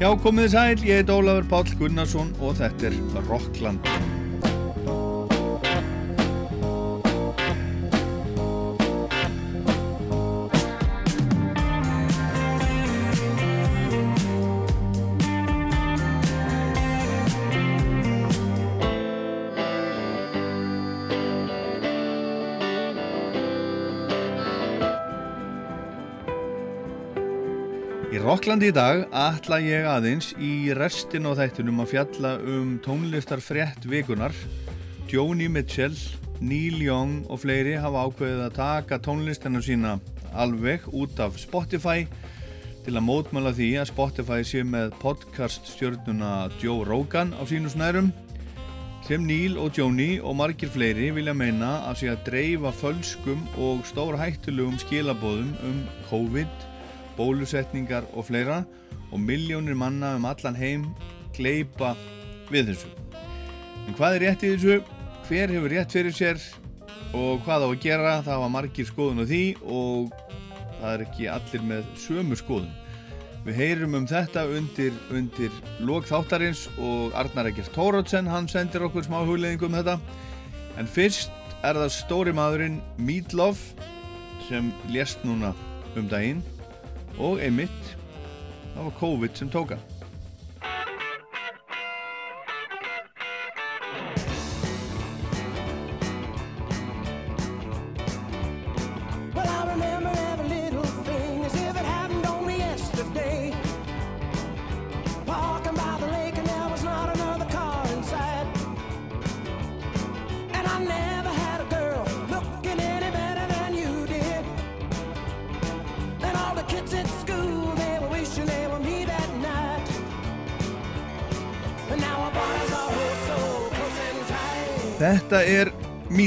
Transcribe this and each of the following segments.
Já, komið sæl, ég heit Ólafur Páll Gunnarsson og þetta er Rockland. Rokklandi í dag ætla ég aðeins í restin á þættunum að fjalla um tónlistar frétt vikunar. Joni Mitchell, Neil Young og fleiri hafa ákveðið að taka tónlistina sína alveg út af Spotify til að mótmála því að Spotify sé með podcast stjórnuna Joe Rogan á sínu snærum sem Neil og Joni og margir fleiri vilja meina að sé að dreifa fölskum og stór hættulegum skilabóðum um COVID bólusetningar og fleira og miljónir manna um allan heim gleipa við þessu. En hvað er rétt í þessu? Hver hefur rétt fyrir sér og hvað á að gera? Það var margir skoðun á því og það er ekki allir með sömu skoðun. Við heyrum um þetta undir, undir lók þáttarins og Arnar Ekkert Tórótsen, hann sendir okkur smá hugleðingum um þetta. En fyrst er það stóri maðurinn Meatloaf sem lést núna um daginn og einmitt það var COVID sem tóka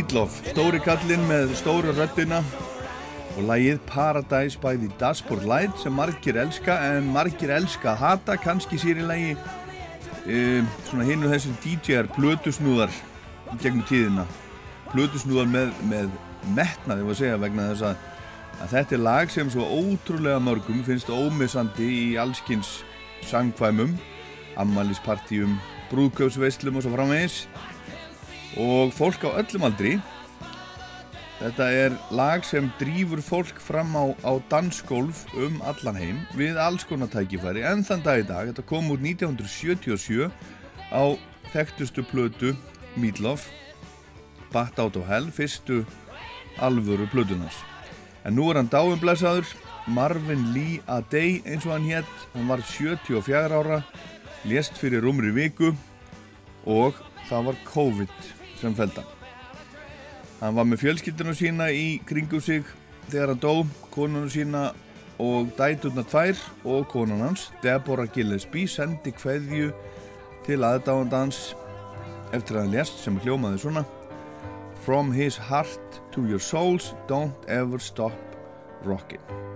Meatloaf, stóri kallinn með stóru röttina og lægið Paradise by the Dashboard Light sem margir elska en margir elska að hata kannski sér í lægi um, svona hinn og þessum DJ-ar blötusnúðar gegnum tíðina. Blötusnúðar með, með metnaði var að segja vegna þess að, að þetta er lag sem svo ótrúlega mörgum finnst ómissandi í allskins sangkvæmum ammælispartíum, brúðgjóðsveislum og svo framvegis og fólk á öllum aldri. Þetta er lag sem drýfur fólk fram á, á dansgólf um allan heim við alls konar tækifæri. En þann dag í dag, þetta kom úr 1977 á þekktustu plötu Meatloaf Bat Out of Hell, fyrstu alvöru plötunars en nú er hann dáumblæsaður Marvin Lee Adey eins og hann hétt hann var 74 ára lést fyrir umri viku og það var COVID sem feldan. Hann var með fjölskyldunum sína í kringu sig þegar hann dó, konunum sína og dæturna tvær og konun hans, Deborah Gillespie, sendi hverju til aðdáðandans eftir að hann lest sem hljómaði svona From his heart to your souls, don't ever stop rockin'.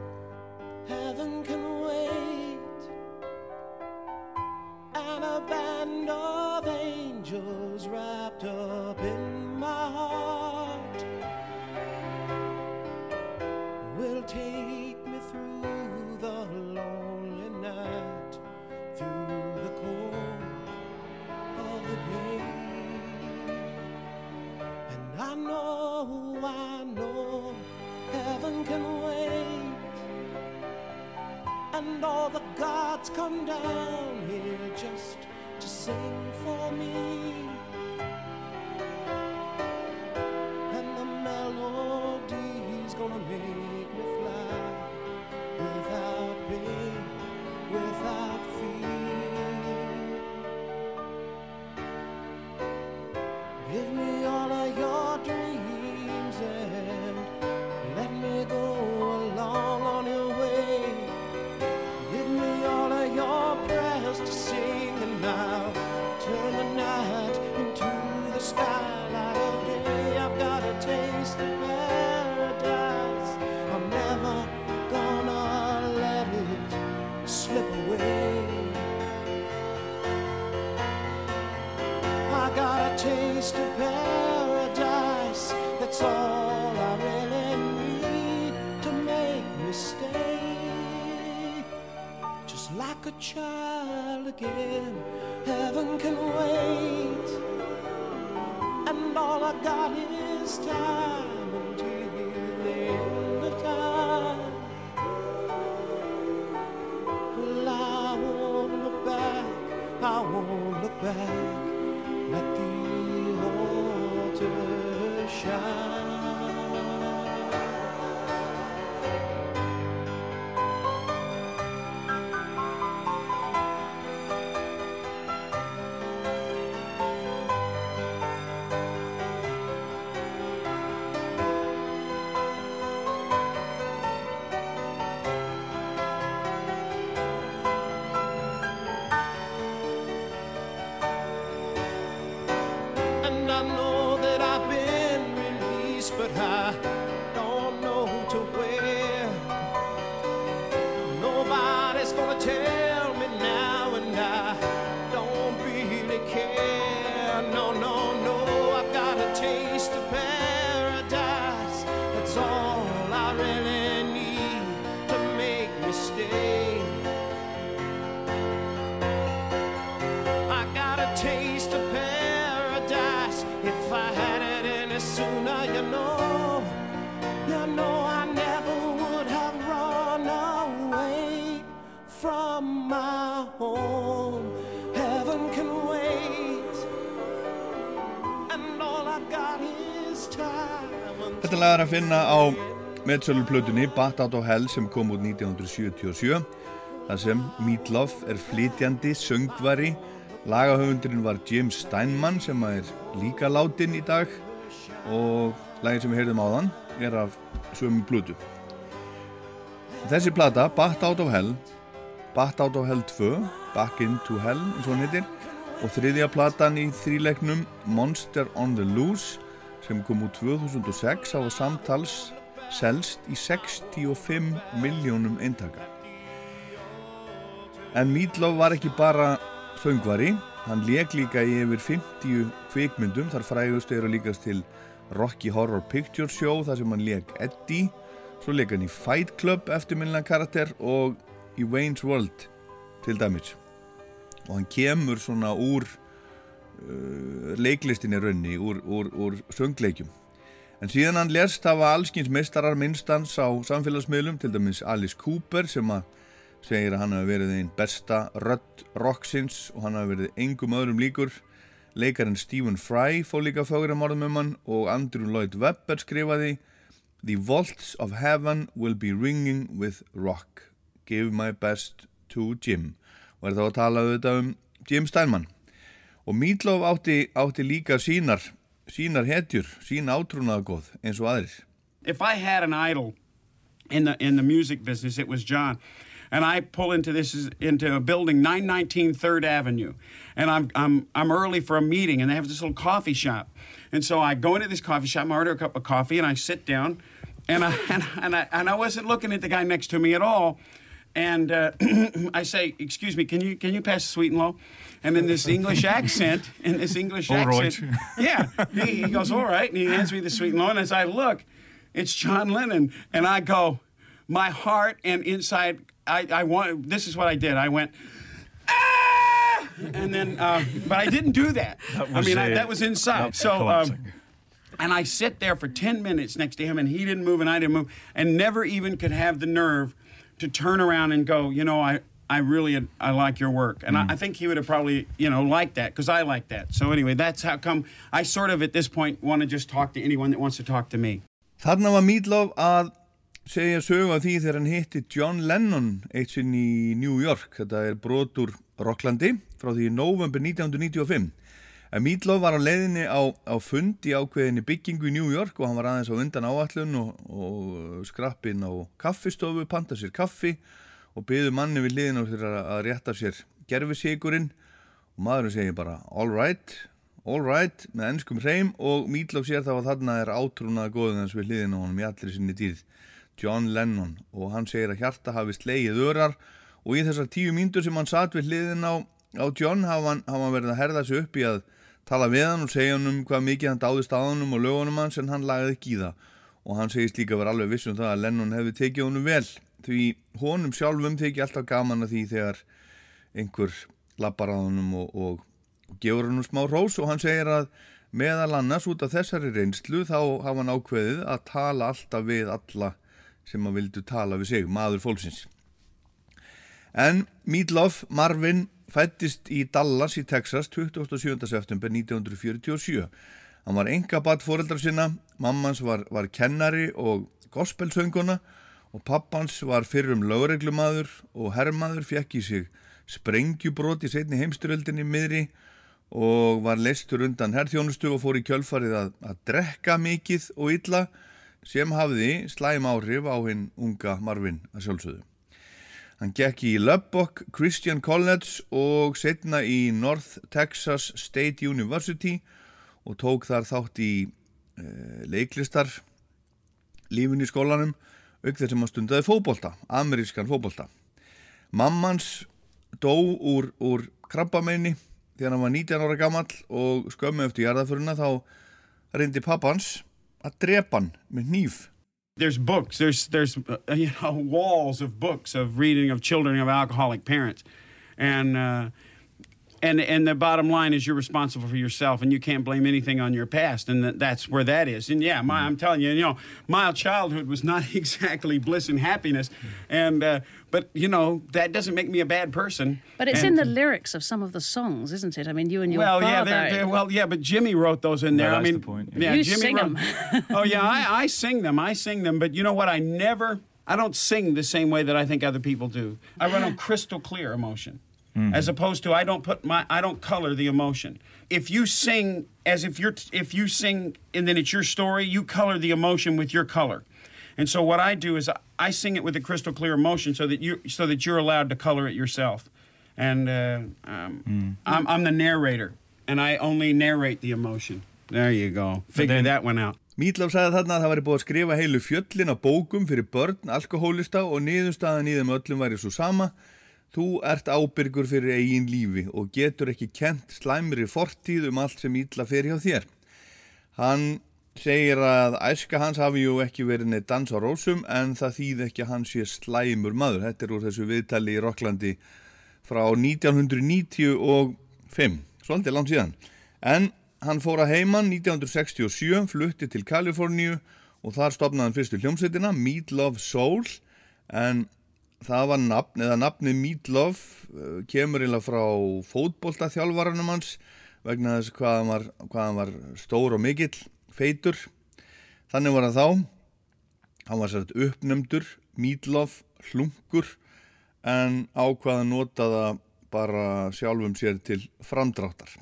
Meðsöluplötunni Bat Out of Hell sem kom út 1977 þar sem Meatloaf er flytjandi, söngvari. Lagahöfundurinn var Jim Steinman sem er líka látin í dag. Og lagin sem við heyrðum á þann er af sömu plötu. Þessi plata, Bat Out of Hell Bat Out of Hell 2 Back Into Hell, eins og hann heitir og þriðja platan í þríleiknum Monster on the Loose sem kom úr 2006 á samtals selst í 65 miljónum eintaka. En Meatloaf var ekki bara söngvari, hann leik líka í yfir 50 kvikmyndum, þar frægust eru líkast til Rocky Horror Picture Show þar sem hann leik Eddie, svo leik hann í Fight Club eftirminnilega karakter og í Wayne's World til dæmis. Og hann kemur svona úr uh, leiklistinni raunni, úr, úr, úr söngleikjum. En síðan hann lest hafa allskins mestarar minnstans á samfélagsmiðlum, til dæmis Alice Cooper sem að segir að hann hafi verið einn besta rödd rocksins og hann hafi verið engum öðrum líkur. Leikarinn Stephen Fry fór líka fögurum orðum um hann og Andrew Lloyd Webber skrifaði The vaults of heaven will be ringing with rock. Give my best to Jim. Og er þá að tala auðvitað um Jim Steinman. Og Meatloaf átti, átti líka sínar sínar hetjur, sín eins og aðrir. if I had an idol in the in the music business, it was John. And I pull into this into a building 919 Third Avenue, and I'm I'm I'm early for a meeting, and they have this little coffee shop, and so I go into this coffee shop, I order a cup of coffee, and I sit down, and I and, and I and I wasn't looking at the guy next to me at all, and uh, I say, "Excuse me, can you can you pass the sweet and low?" And in this English accent, in this English All right. accent, yeah, he, he goes, "All right," and he hands me the sweet and low, and as I look, it's John Lennon, and I go, my heart and inside, I I want. This is what I did. I went. Ah! And then, uh, but I didn't do that. That I mean, I, uh, that was inside. So, um, and I sit there for 10 minutes next to him, and he didn't move, and I didn't move, and never even could have the nerve to turn around and go, you know, I, I really, I like your work. And I, I think he would have probably, you know, liked that, because I like that. So anyway, that's how come I sort of, at this point, want to just talk to anyone that wants to talk to me. Þarna var Meatloaf að segja sögu af því þegar hann hitti John Lennon eitt sinn í New York. Þetta er brot úr Rocklandi frá því í november 1995. En Meatloaf var á leiðinni á, á fund í ákveðinni byggingu í New York og hann var aðeins á undan áallun og, og skrappinn á kaffistofu, panta sér kaffi og byðu manni við liðin á sér að, rétta sér gerfisíkurinn og maðurinn segir bara all right, all right með ennskum hreim. Og Meatloaf sér þá að þarna er átrúnaða góðins við hliðin á honum í allir sinni dýrð John Lennon. Og hann segir að hjarta hafi slegið örar og í þessar tíu mínútur sem hann satt við hliðin á, á John hafa hann, hann verið að herða sig upp í að tala við hann og segja hann um hvað mikið hann dáðist á honum og lögunum hans en hann lagaði ekki í það og hann segist líka að vera alveg viss um það að Lennon hefði tekið honum vel því honum sjálfum tekið alltaf gaman að því þegar einhver lappar á honum og, og, og gefur hann smá rós og hann segir að meðal annars út af þessari reynslu þá hafa hann ákveðið að tala alltaf við alla sem að vildu tala við sig, maður fólksins. En Meatloaf Marvin fættist í Dallas í Texas 27. september 1947. Hann var enga bat fóreldrar sinna, mammans var, var kennari og gospelsönguna og pappans var fyrrum lögreglumadur og herrmaður fekk í sig sprengjubrót í setni heimsturöldinni miðri og var leistur undan herrþjónustu og fór í kjölfarið að, að drekka mikið og illa sem hafði slæm áhrif á hinn unga Marvin að sjálfsögðu. Hann gekk í Lubbock Christian College og setna í North Texas State University og tók þar þátt í uh, leiklistar lífin í skólanum auk þess að maður stundaði fókbólta, amerískan fókbólta. Mammans dó úr, úr krabbameini þegar hann var 19 ára gammal og skömmu eftir jarðaföruna þá reyndi pappans að drepa hann með nýf. There's books, there's, there's uh, you know, walls of books of reading of children of alcoholic parents. And, uh, and, and the bottom line is you're responsible for yourself and you can't blame anything on your past. And that, that's where that is. And yeah, my, I'm telling you, you know, my childhood was not exactly bliss and happiness. And, uh, but you know, that doesn't make me a bad person. But it's And- in the lyrics of some of the songs, isn't it? I mean, you and your well, yeah, they're, they're, well, yeah, but Jimmy wrote those in there. Well, I mean, the point, yeah, yeah. You Jimmy sing wrote- 'em. oh yeah, I, I sing them. I sing them. But you know what? I never. I don't sing the same way that I think other people do. I run on crystal clear emotion, as opposed to I don't put my I don't color the emotion. If you sing as if you're if you sing and then it's your story, you color the emotion with your color. And so what I do is I, I sing it with a crystal clear emotion so that you so that you're allowed to color it yourself. And uh, um, I'm, I'm the narrator, and I only narrate the emotion. There you go. Figure then- that one out. Mítlaf sagði þarna að það væri búið að skrifa heilu fjöllin á bókum fyrir börn, alkohólista og niðurstaðan í þeim öllum væri svo sama. Þú ert ábyrgur fyrir eigin lífi og getur ekki kent slæmri fortíð um allt sem ítla fer hjá þér. Hann segir að æska hans hafi jú ekki verið neitt dans á rósum en það þýð ekki að hann sé slæmur maður. Þetta er úr þessu viðtali í Rokklandi frá 1995, svolítið langt síðan. En hann fór að heiman 1967, flutti til Kaliforníu og þar stopnaði hann fyrstu hljómsveitina, Meat Love Soul, en það var nafn, eða nafnið Meat Love uh, kemur eða frá fótboltaþjálfaranum hans vegna þess hvað hann var, hvað hann var stór og mikill, feitur. Þannig var hann þá, hann var sært uppnömdur, Meat Love, hlungur, en ákvaða að nota það bara sjálfum sér til framdráttar.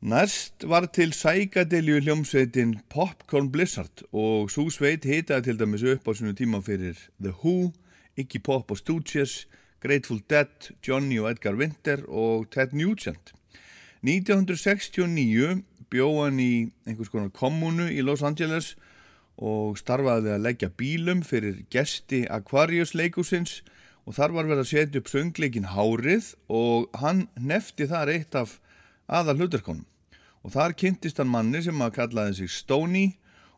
Næst var til sækadelju hljómsveitin Popcorn Blizzard og svo sveit hitaði til dæmis upp á sinu tíma fyrir The Who, Iggy Pop og Stooges, Grateful Dead, Johnny og Edgar Winter og Ted Nugent. 1969 bjóð hann í einhvers konar kommunu í Los Angeles og starfaði að leggja bílum fyrir gesti Aquarius leikusins og þar var verið að setja upp söngleikin Hárið og hann nefti þar eitt af aðal hlutarkonum og þar kynntist hann manni sem að kallaði sig Stoney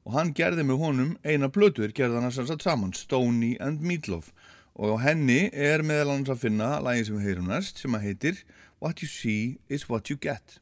og hann gerði með honum eina blötuður gerði hann að sannsagt saman Stoney and Meatloaf. Og á henni er meðal annars að finna lagi sem við heyrum næst sem að heitir What you see is what you get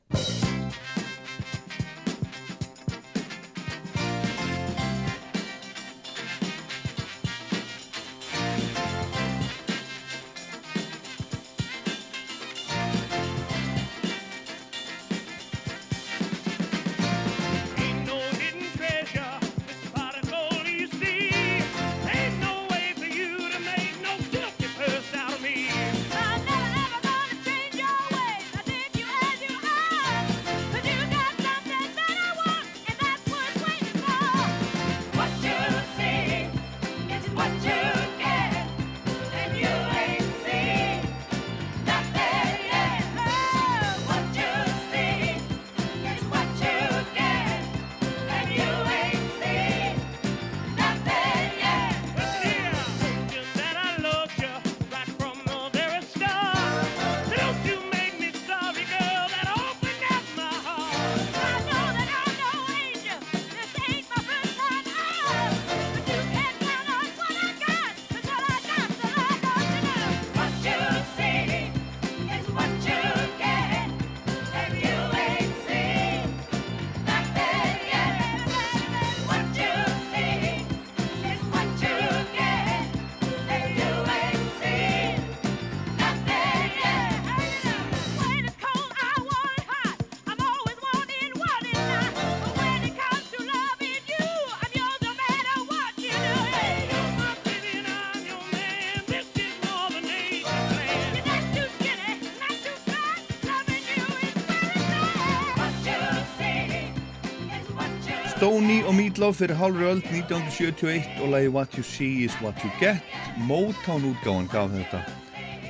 Meatloaf fyrir hálfri öld 1971 og lagi What You See Is What You Get. Motown útgáðan gaf þetta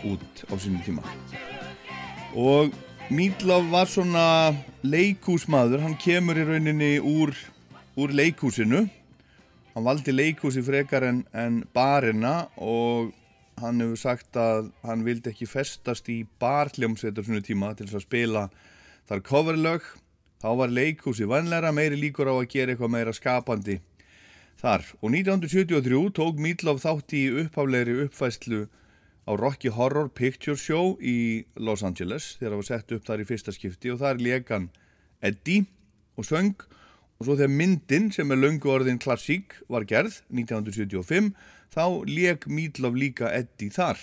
út á sínum tíma. Og Meatloaf var svona leikúsmaður hann kemur í rauninni úr, úr leikúsinu hann valdi leikúsi frekar en, en barina og hann hefur sagt að hann vildi ekki festast í barhljómsveit á svona tíma til þess að spila þar coverlög þá var leikhúsi vanleira meiri líkur á að gera eitthvað meira skapandi þar. Og 1973 tók Meatloaf þátt í upphaflegri uppfæslu á Rocky Horror Picture Show í Los Angeles þegar það var sett upp þar í fyrsta skipti og þar lekan Eddie og söng. Og svo þegar myndin sem er löngu orðin klassík var gerð 1975 þá leik Meatloaf líka Eddie þar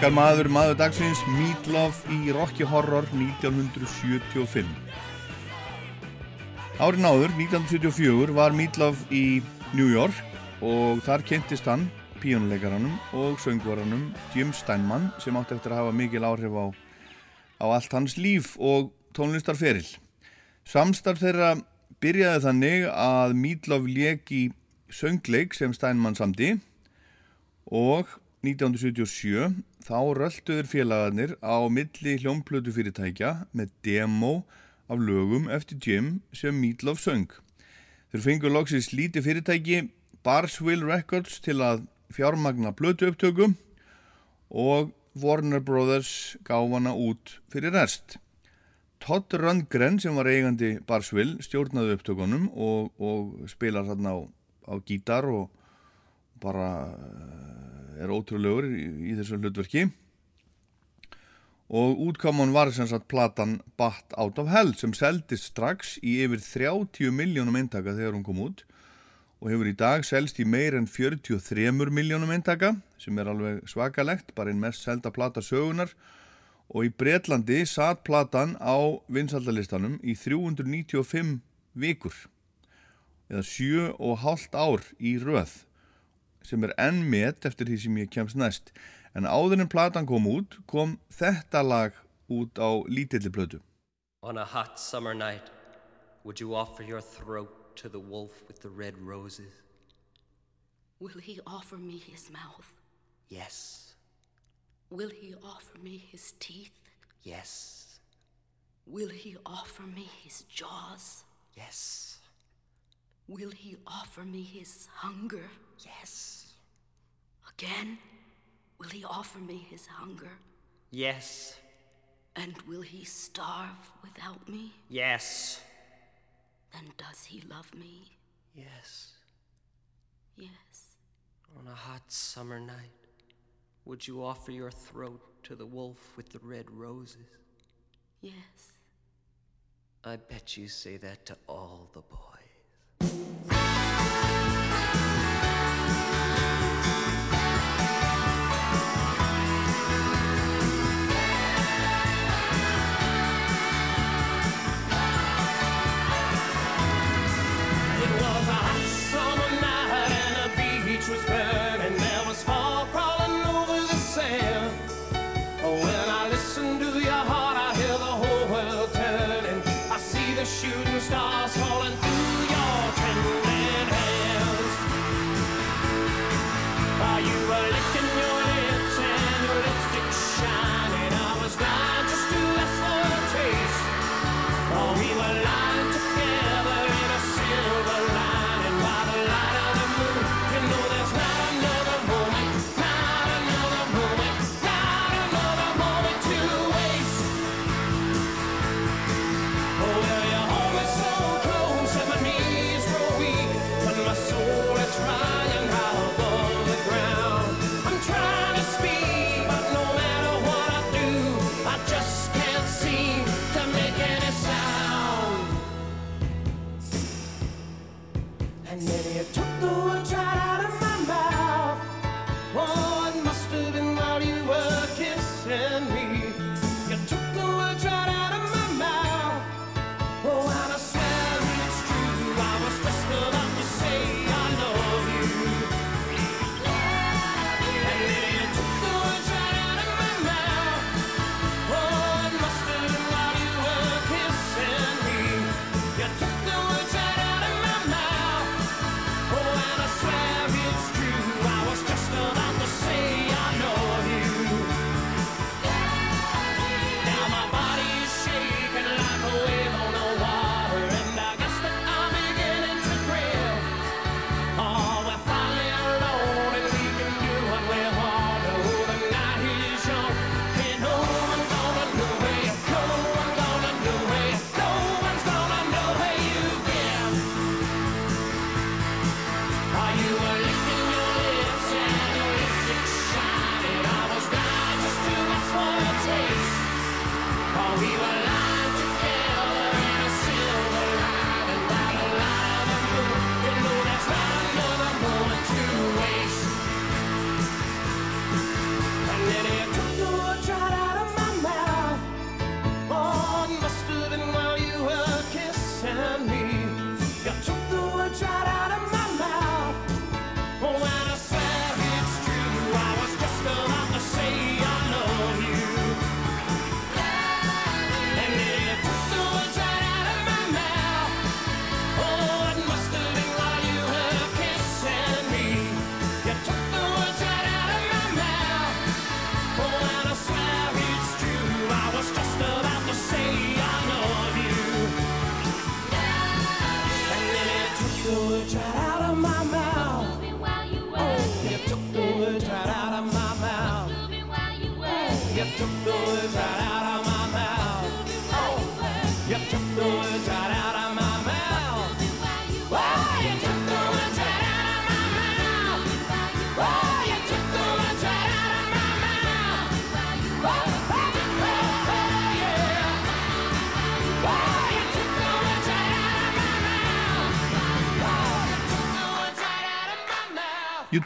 Okkar maður, maður dagsins, Meatloaf í Rocky Horror 1975. Árið náður, 1974, var Meatloaf í New York og þar kynntist hann píjónuleikaranum og söngvaranum Jim Steinman sem átti eftir að hafa mikil áhrif á, á allt hans líf og tónlistarferil. Samstarf þeirra byrjaði þannig að Meatloaf lék í söngleik sem Steinman samdi og 1977 þá rölduður félagarnir á milli hljómplötu fyrirtækja með demo af lögum eftir Jim sem Meatloaf söng. Þeir fengur loksins lítið fyrirtæki Barsville Records til að fjármagna plötu upptöku og Warner Brothers gáf hana út fyrir rest. Todd Rundgren sem var eigandi Barsville stjórnaði upptökunum og, og spilar þarna á, á gítar og bara er ótrúlegur í, í þessu hlutverki. Og útkoman var sem sagt platan Bat Out of Hell sem seldist strax í yfir 30 miljónum eintaka þegar hún kom út. Og hefur í dag selst í meir en 43 miljónum eintaka sem er alveg svakalegt, bara einn mest selda plata sögunar og í Bretlandi satt platan á vinsaldalistanum í 395 vikur eða 7 og hálft ár í röð sem er enn mitt eftir því sem ég kemst næst en áður en platan kom út kom þetta lag út á lítilli blödu On a hot summer night would you offer your throat to the wolf with the red roses Will he offer me his mouth? Yes Will he offer me his teeth? Yes Will he offer me his jaws? Yes Will he offer me his hunger? Yes. Again? Will he offer me his hunger? Yes. And will he starve without me? Yes. Then does he love me? Yes. Yes. On a hot summer night, would you offer your throat to the wolf with the red roses? Yes. I bet you say that to all the boys.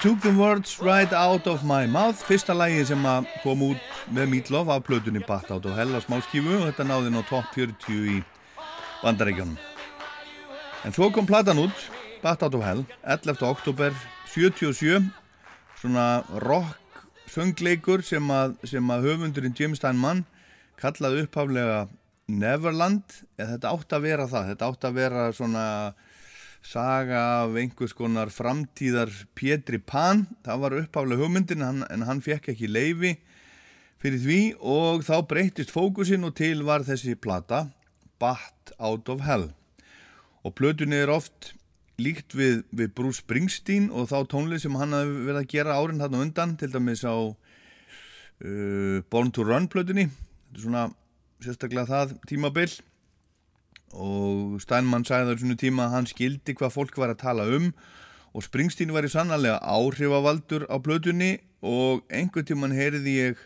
Took the words right out of my mouth. Fyrsta lægi sem kom út með Meatloaf af plötunni Bat Out of Hell á smá skífu og þetta náði ná top 40 í bandaríkjónum En svo kom platan út Bat Out of Hell 11. oktober 77 svona rock söngleikur sem að, sem að höfundurinn Jim Steinman kallaði upphaflega Neverland, eða þetta átt að vera það, þetta átt að vera svona saga af einhvers konar framtíðar Pétri Pan, það var upphaflega hugmyndin hann, en hann fekk ekki leifi fyrir því og þá breytist fókusin og til var þessi plata Bat Out of Hell. Og plötunni er oft líkt við, við Bruce Springsteen og þá tónlið sem hann hafði verið að gera árin þarna undan til dæmis á uh, Born to Run plötunni. Þetta er svona sérstaklega það tímabill og Steinmann sagði þar svona tíma að hann skildi hvað fólk var að tala um. Og Springsteen var í sannarlega áhrifavaldur á plötunni. Og einhvern tíman heyrði ég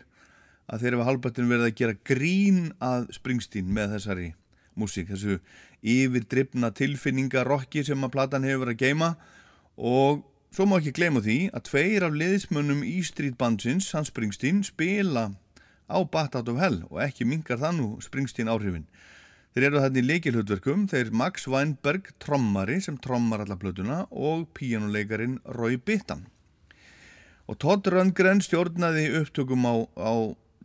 að þeir hefa halbættin verið að gera grín að Springsteen með þessari músík, þessu yfirdrifna tilfinningarokki sem að platan hefur verið að geima og svo má ekki gleyma því að tveir af liðismönnum í strítbandsins, Hans Springsteen, spila á Bat Out of Hell. Og ekki mingar það nú Springsteen áhrifin. Þeir eru þarna í leikilhutverkum, þeir Max Weinberg trommari sem trommar alla plötuna og píjánuleikarin Roy Bittan. Og Todd Rundgren stjórnaði upptökum á, á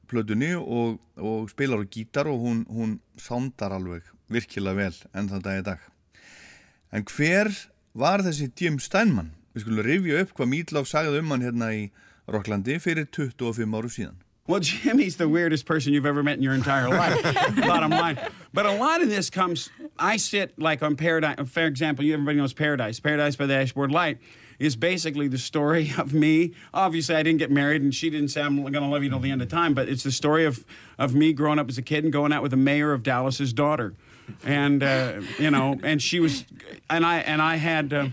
plötunni og, og spilar á gítar og hún, hún sándar alveg virkilega vel enn þann dag í dag. En hver var þessi Jim Steinman? Við skulum rifja upp hvað Meatloaf sagði um hann hérna í Rocklandi fyrir 25 áru síðan. Well, Jimmy's the weirdest person you've ever met in your entire life. Bottom line. But a lot of this comes. I sit like on Paradise. For example, you everybody knows Paradise. Paradise by the Dashboard Light is basically the story of me. Obviously, I didn't get married, and she didn't say I'm going to love you till the end of time. But it's the story of of me growing up as a kid and going out with the mayor of Dallas's daughter, and uh, you know, and she was, and I and I had. Uh,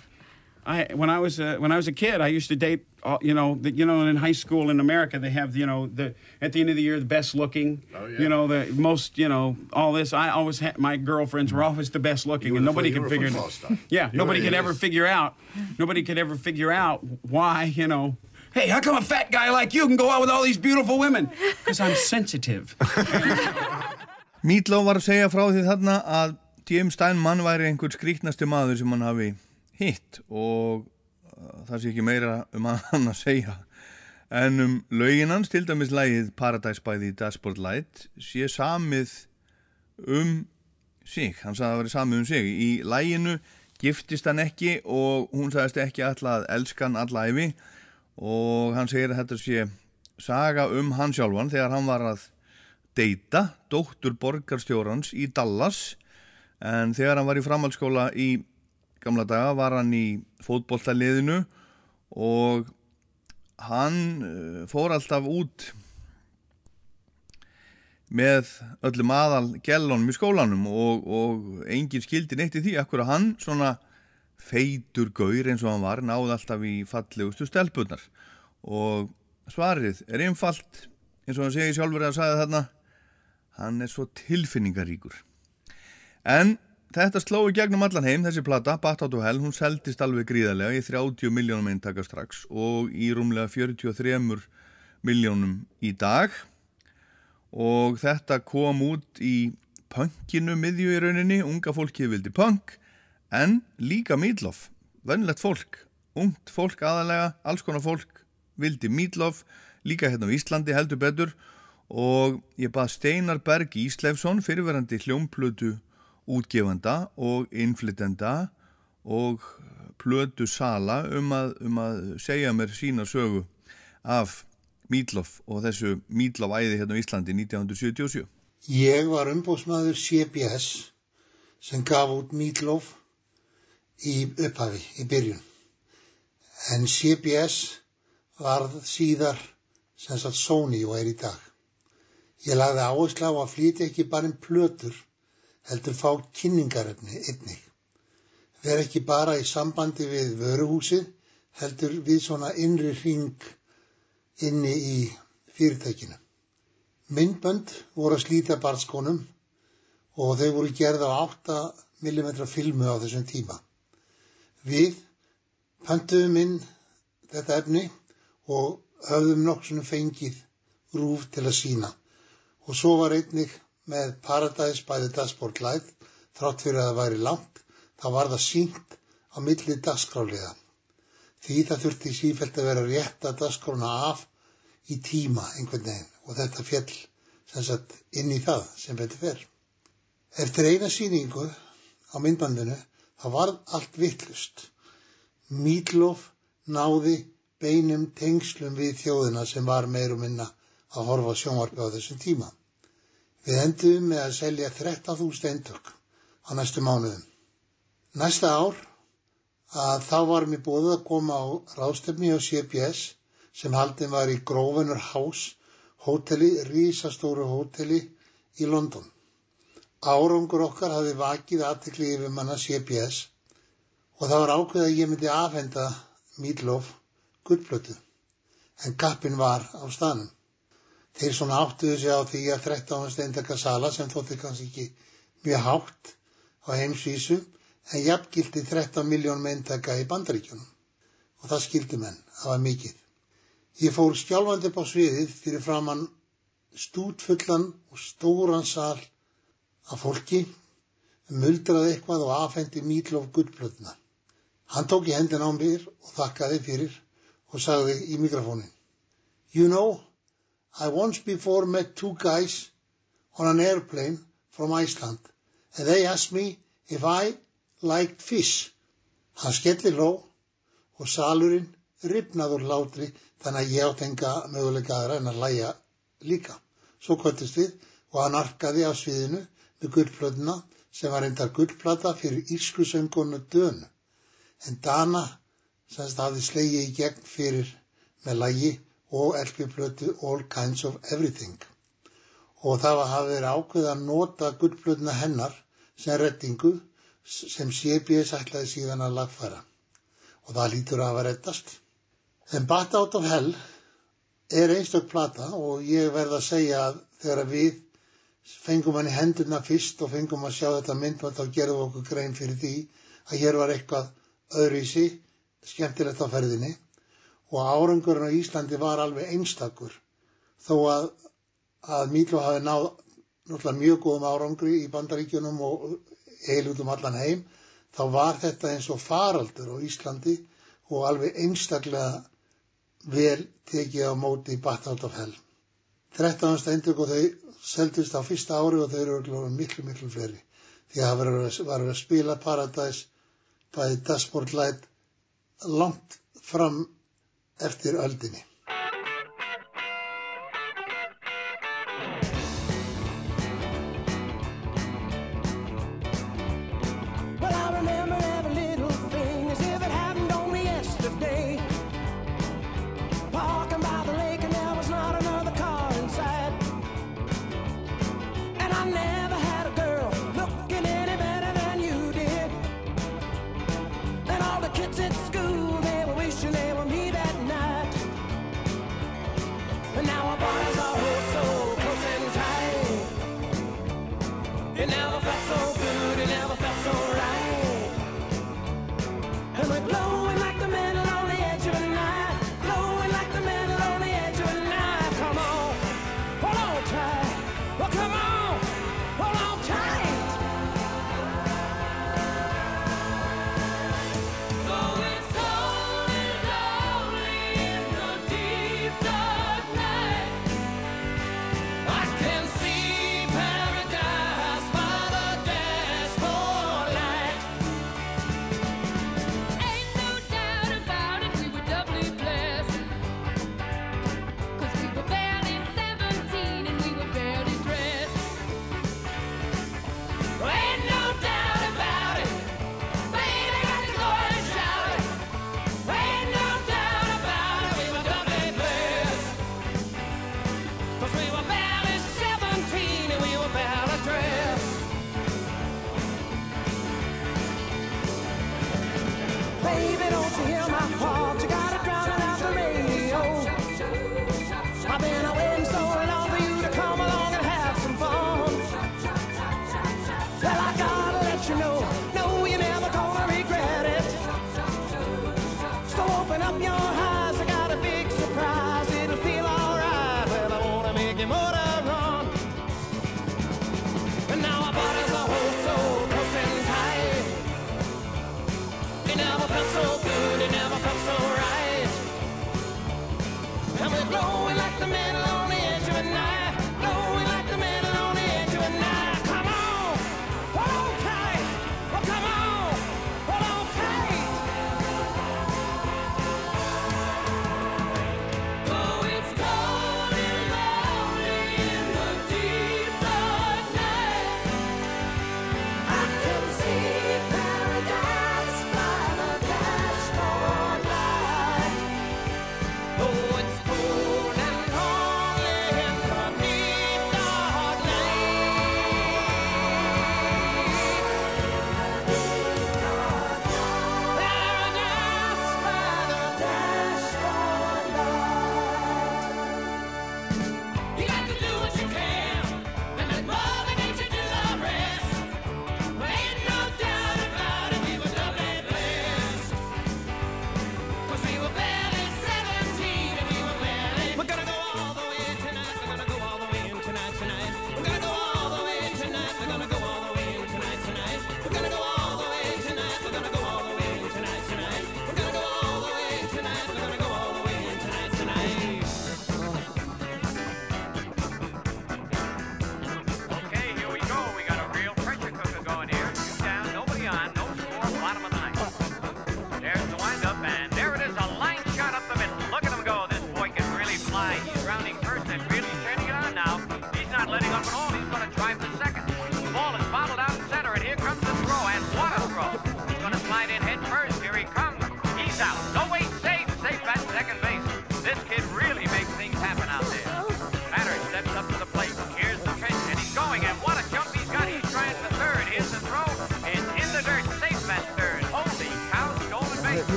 I when I was uh, when I was a kid, I used to date. Uh, you know, the, you know, in high school in America, they have you know the at the end of the year the best looking. Oh, yeah. You know, the most you know all this. I always had my girlfriends were always the best looking, You were and the nobody fo- you could were figure. football star. Yeah, You nobody were- could it ever is. figure out. Nobody could ever figure out why you know. Hey, how come a fat guy like you can go out with all these beautiful women? Because I'm sensitive. Meatloaf var að segja frá því þarna að Jim Steinman væri einhver skrítnasti maður sem hann hafi hitt og uh, það sé ekki meira um hann að segja. En um lögin hans, til dæmis lægið Paradise by the Dashboard Light sé samið um sig, hann sagði að það væri samið um sig. Í læginu giftist hann ekki og hún sagðist ekki alltaf að elska hann alla æfi og hann segir að þetta sé saga um hann sjálfan þegar hann var að deyta dóttur borgarstjórans í Dallas. En þegar hann var í framhaldsskóla í gamla daga var hann í fótboltaliðinu og hann eh, fór alltaf út með öllum aðal gellunum í skólanum og, og engin skildi neitt í því akkur að hann svona feitur gaur eins og hann var náði alltaf í fallegustu stelpunar og svarið er einfalt eins og hann segi sjálfur að sagði þarna hann er svo tilfinningaríkur. En þetta sló í gegnum allan heim þessi plata, Bat Out of Hell. Hún seldist alveg gríðarlega í 30 miljónum eintaka strax og í rúmlega 43 miljónum í dag. Og þetta kom út í punkinu miðju í rauninni, unga fólkið vildi punk en líka Meatloaf, vennlegt fólk ungt fólk aðalega, alls konar fólk vildi Meatloaf, líka hérna á Íslandi heldur betur. Og ég bað Steinar Berg Íslefsson fyrirverandi hljómplötu útgefanda og innflytenda og plötu sala um að, um að segja mér sína sögu af Meatloaf og þessu Meatloaf æði hérna á Íslandi 1977 Ég var umbóðsmaður CBS sem gaf út Meatloaf í upphafi, í byrjun. En CBS varð síðar sem sagt Sony og er í dag. Ég lagði áherslu á að flytja ekki bara um plötur, heldur fá kynningarefni einnig. Ver ekki bara í sambandi við vöruhúsið, heldur við svona innri hring inni í fyrirtækinu. Myndbönd voru að slíta barnskónum og þau voru gerð á 8 mm filmu á þessum tíma. Við pöntuðum inn þetta efni og höfðum nokksunum fengið rúf til að sína. Og svo var einnig með Paradise by the Dashboard Light, þrátt fyrir að það væri langt, þá var það sínt á milli dagskráliða. Því það þurfti sífælt að vera rétt að dasgrona af í tíma einhvern veginn og þetta fjall sem sagt inn í það sem betur fer. Eftir eina sýningu á myndbandinu þá var allt vittlust. Mídlof náði beinum tengslum við þjóðina sem var meir og minna að horfa á sjónvarpi á þessum tíma. Við endum með að selja 13.000 eintök á næstu mánuðum. Næsta ár að þá varum við búið að koma á ráðstöfni á CBS sem haldin var í Grosvenor House hóteli, rísastóru hóteli í London. Árangur okkar hafi vakið aðtekli yfir manna CBS og það var ákveð að ég myndi afhenda Mídlof gullplötu en kappin var á stanum. Þeir svona áttuðu sig á því að 13. steindaka sala sem þótti kannski ekki mjög hátt á heimsvísu en jafngildi 13 miljón meintaka í bandaríkjunum og það skildi menn, það var mikið. Ég fór skjálfandi upp á sviðið fyrir framann stútfullan og stóran sal af fólki, muldraði eitthvað og afhendi Mídlof gullplötuna. Hann tók í hendin á mér og þakkaði fyrir og sagði í mikrofónin You know, I once before met two guys on an airplane from Iceland and they asked me if I liked fish. Hann skelli hló og salurinn ripnaður látri þannig að ég átt enga möguleika aðra en að læja líka. Svo kvöldist við og hann arkaði á sviðinu með gullplötuna sem var endar gullplata fyrir írsku söngonu dönu. En Dana semst hafði slegið í gegn fyrir með lægi og elpiplötu All Kinds of Everything. Og það var hafði verið ákveð að nota gullplötuna hennar sem rettingu sem CBS ætlaði síðan að lagfæra. Og það lítur að hafa rettast. En Bat Out of Hell er einstök plata og ég verð að segja að þegar við fengum hann í hendurna fyrst og fengum að sjá þetta myndband þá gerðum við okkur grein fyrir því að hér var eitthvað öðruvísi, skemmtilegt á ferðinni og árangurinn á Íslandi var alveg einstakur þó að, að Míló hafi náð náttúrulega mjög góðum árangri í bandaríkjunum og heilutum allan heim þá var þetta eins og faraldur á Íslandi og alveg einstaklega vel tekið á móti Bat Out of Hell. 13. steindug og þau seldist á fyrsta ári og þau eru miklu, miklu fleiri. Því að það var að spila Paradise bæði Dashboard Light langt fram eftir öldinni. would blow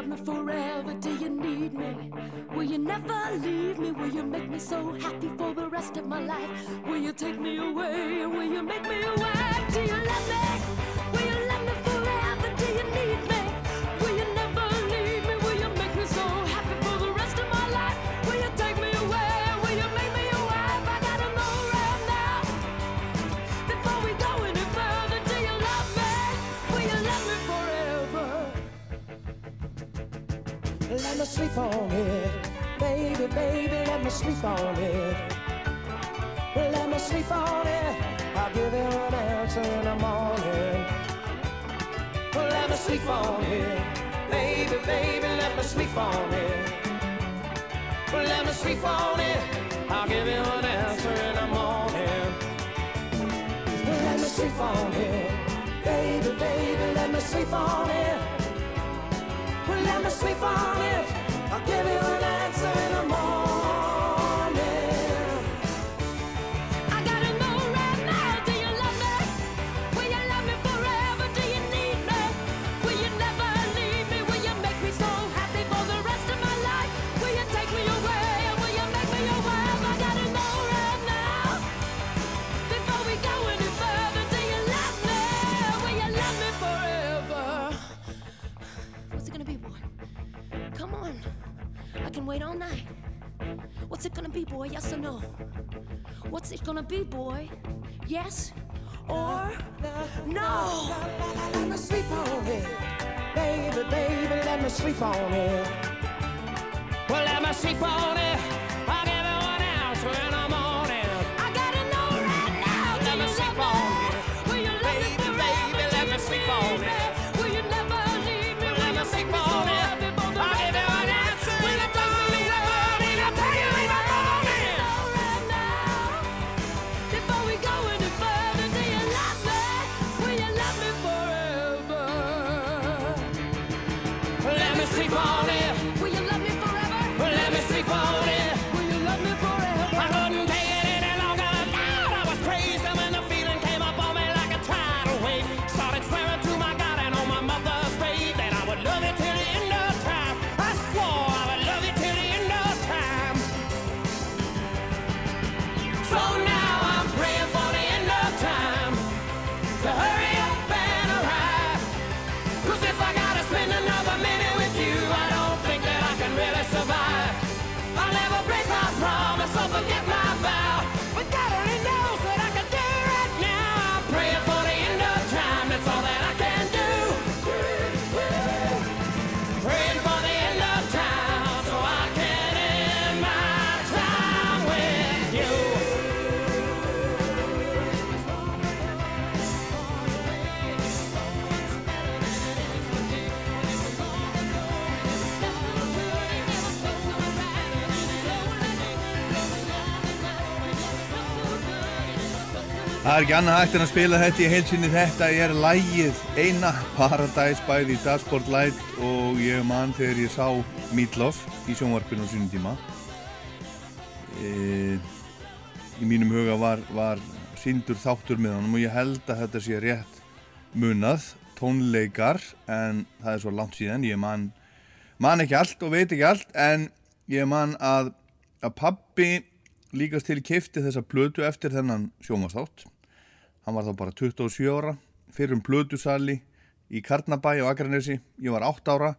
love me forever? Do you need me? Will you never leave me? Will you make me so happy for the rest of my life? Will you take me away? Will you make me away? Do you love me? Will you me sleep on it. Let me sleep on it. I'll give you an answer in the morning. Let me sleep on it. Baby, baby, let me sleep on it. Let me sleep on it. I'll give you an answer in the morning. Let me sleep on it. Baby, baby, let me sleep on it. Let me sleep on it. I'll give you an answer. wait all night. What's it gonna be, boy? Yes or no? What's it gonna be, boy? Yes or no? Let me sleep on it, baby, baby. Let me sleep on it. Well, let me sleep on it. I'll it. Er ekki annað hægt en að spila þetta í heilsinni. Þetta er lægið eina Paradise by the Dashboard Light og ég man þegar ég sá Meatloaf í sjónvarpinu á sínum tíma. E, í mínum huga var, var síndur þáttur með honum og ég held að þetta sé rétt munað, tónleikar, en það er svo langt síðan. Ég man, man ekki allt og veit ekki allt, en ég man að, að pabbi líkast til keifti þessa plötu eftir þennan sjónvarsþátt. Hann var þá bara 27 ára, fyrir um plötusali í Karnabæ á Akranesi. Ég var 8 ára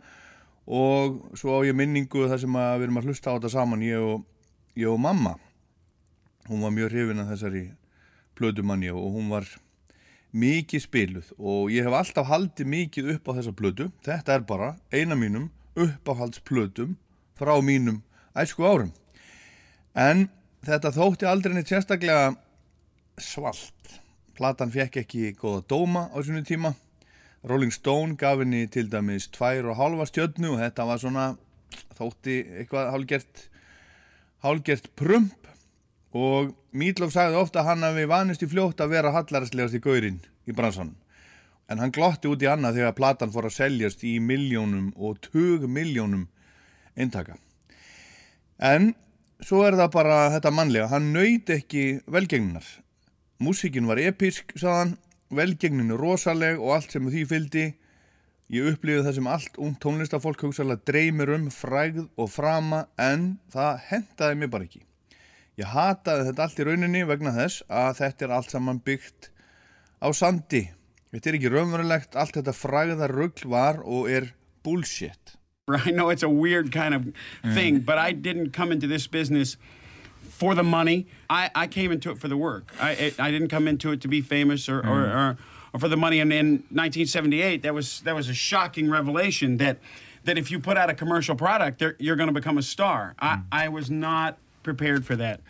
og svo á ég minningu þar sem við erum að hlusta á þetta saman, ég og, ég og mamma. Hún var mjög hrifin að þessari plötumanni og hún var mikið spiluð og ég hef alltaf haldið mikið upp á þessa plötu. Þetta er bara eina mínum uppáhaldsplötum frá mínum æsku árum. En þetta þótti aldrei neitt sérstaklega svalt. Platan fekk ekki góða dóma á svona tíma. Rolling Stone gaf henni til dæmis tvær og halva stjörnu og þetta var svona þótti eitthvað hálgert hálgert prump og Mídlof sagði ofta að hann hafi vanist í fljótt að vera hallaræslegast í gaurinn í bransanum. En hann glotti út í annað þegar platan fór að seljast í miljónum og tug miljónum eintaka. En svo er það bara þetta mannlega, hann nöyt ekki velgengnar. Músíkin var episk, saðan, velgengnin er rosaleg og allt sem því fyldi. Ég upplifið það sem allt ung tónlistafólk hugsalega dreymir um, frægð og frama, en það hendaði mér bara ekki. Ég hataði þetta allt í rauninni vegna þess að þetta er allt saman byggt á sandi. Þetta er ekki raunverulegt, allt þetta frægðar rugl var og er bullshit. I know it's a weird kind of thing, but I didn't come into this business for the money. I, I came into it for the work. I, it, I didn't come into it to be famous or, or, mm. or, or for the money. And in 1978, that was, that was a shocking revelation that, that if you put out a commercial product, you're going to become a star. I, mm. I was not prepared for that.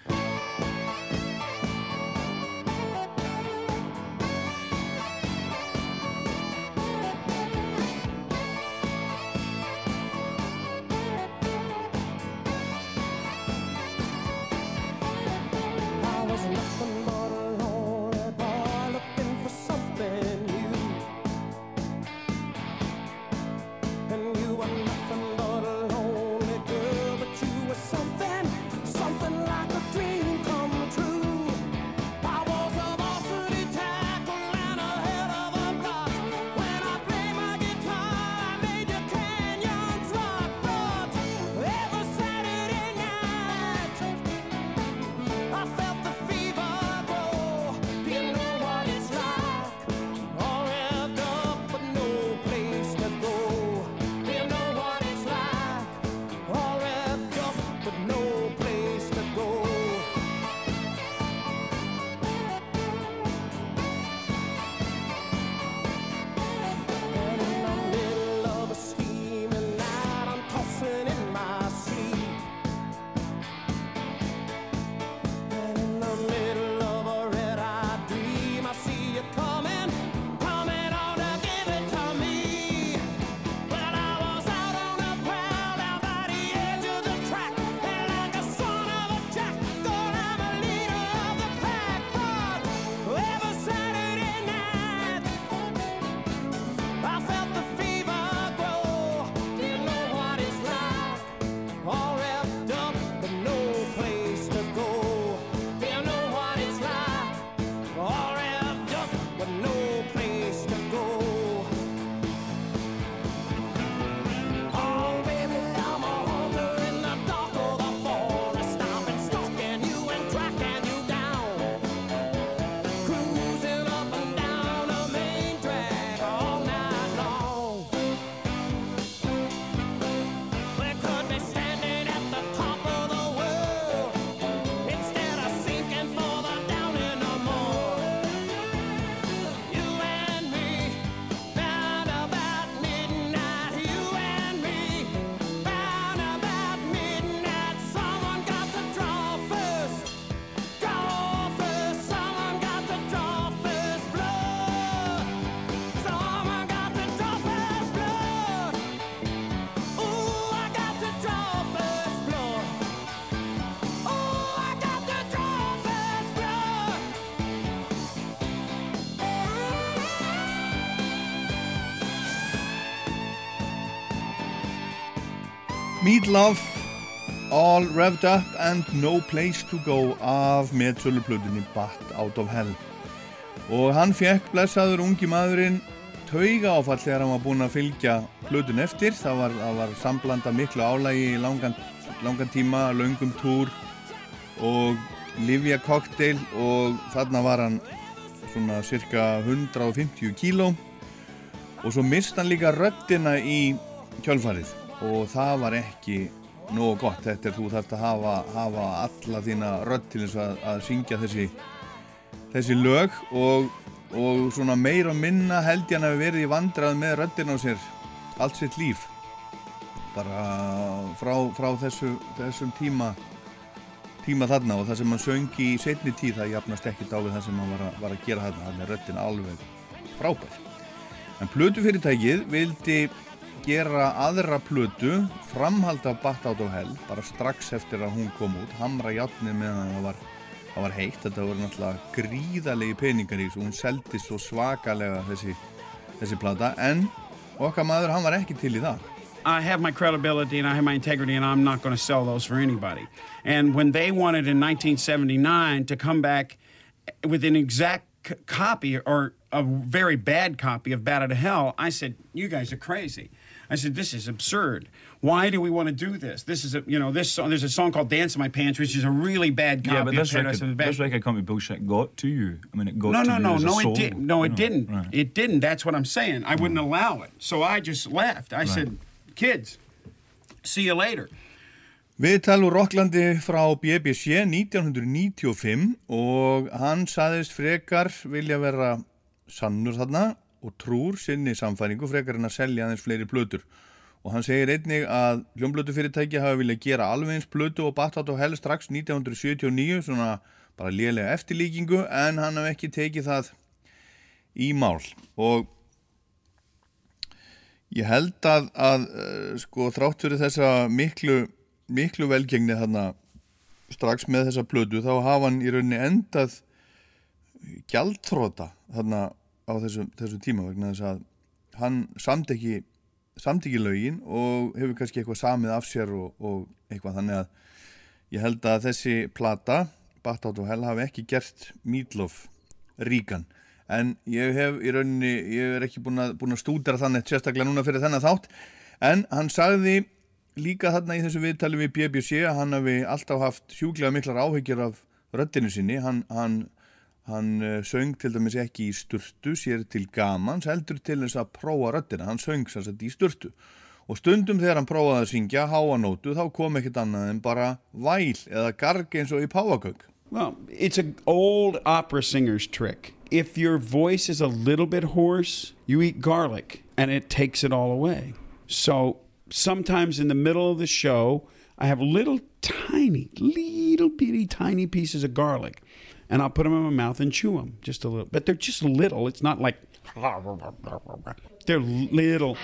Meatloaf All Revved Up and No Place to Go af meðsöluplötunni Bat Out of Hell. Og hann fekk blessaður ungi maðurinn tauga áfall þegar hann var búinn að fylgja plötun eftir. Það var, það var samblanda miklu álægi í langan, langan tíma, löngum túr og Livia Cocktail og þarna var hann svona cirka 150 kíló. Og svo mist hann líka röddina í kjölfarið og það var ekki nógu gott þetta er þú þarfst að hafa, hafa alla þína rödd til þess að, að syngja þessi, þessi lög. Og, og svona meir og minna held ég hann að verið í vandrað með röddina á sér allt sitt líf. Bara frá, frá þessu, þessum tíma tíma þarna og það sem hann söngi í setni tíð það jafnast ekkert á við það sem hann var að, var að gera þarna. Þannig að röddin alveg frábær. En plötufyrirtækið vildi gera aðra plötu framhald af Bat Out of Hell bara strax eftir að hún kom út hamra játnið meðan það var, var heitt þetta voru náttúrulega gríðalegi peningar í þessu hún seldi svo svakalega þessi, þessi plata en okkar maður hann var ekki til í það I have my credibility and I have my integrity, and I'm not going to sell those for anybody. And when they wanted in 1979 to come back with an exact copy or a very bad copy of Bat Out of Hell, I said, "You guys are crazy." I said, "This is absurd. Why do we want to do this? This is a, you know, this song. There's a song called "Dance in My Pants," which is a really bad copy Yeah, but of this Paradise record, of the this Bad. record company bullshit got to you. I mean, it got No, to no, you no, as a no, it solo, didn't. No, you it know, didn't. right. It didn't. That's what I'm saying. I wouldn't allow it. So I just left. I said, kids, see you later. Viðtal úr Rocklandi frá BBC 1995 og hann saðist frekar vilja vera sannur þarna og trúr sinni samfæringu frekar en að selja aðeins fleiri plötur. Og hann segir einnig að hljómblötufyrirtæki hafa viljað gera alveg eins plötu og Bat Out of Hell strax 1979, svona bara lélega eftirlíkingu en hann hafði ekki tekið það í mál. Og ég held að, að eh, sko þrátt fyrir þessa miklu miklu velgengni þarna strax með þessa plötu þá hafa hann í rauninni endað gjaldþróta þarna á þessu, þessu tíma vegna þess að hann samt ekki samt ekki lögin og hefur kannski eitthvað samið af sér og, og eitthvað. Þannig að ég held að þessi plata Bat Out of Hell hafi ekki gert Meatloaf ríkan. En ég hef í rauninni ég er ekki búin að, búin að stúdera þannig sérstaklega núna fyrir þennan þátt. En hann sagði líka þarna í þessu viðtali við BBC að hann hafi alltaf haft hjúglega miklar áhyggjur af röddinu sinni. Hann, hann, hann uh, söng til dæmis ekki í sturtu sér til gamans heldur til þess að prófa röddina hann söng sem sagt í sturtu og stundum þegar hann prófaði að syngja háanótu þá kom ekkert annað en bara væl eða garg eins og í páfagögg Well, it's an old opera singer's trick. If your voice is a little bit hoarse, you eat garlic and it takes it all away. So sometimes in the middle of the show, I have little tiny, little bitty tiny pieces of garlic and I'll put them in my mouth and chew them just a little. But they're just little. It's not like they're little.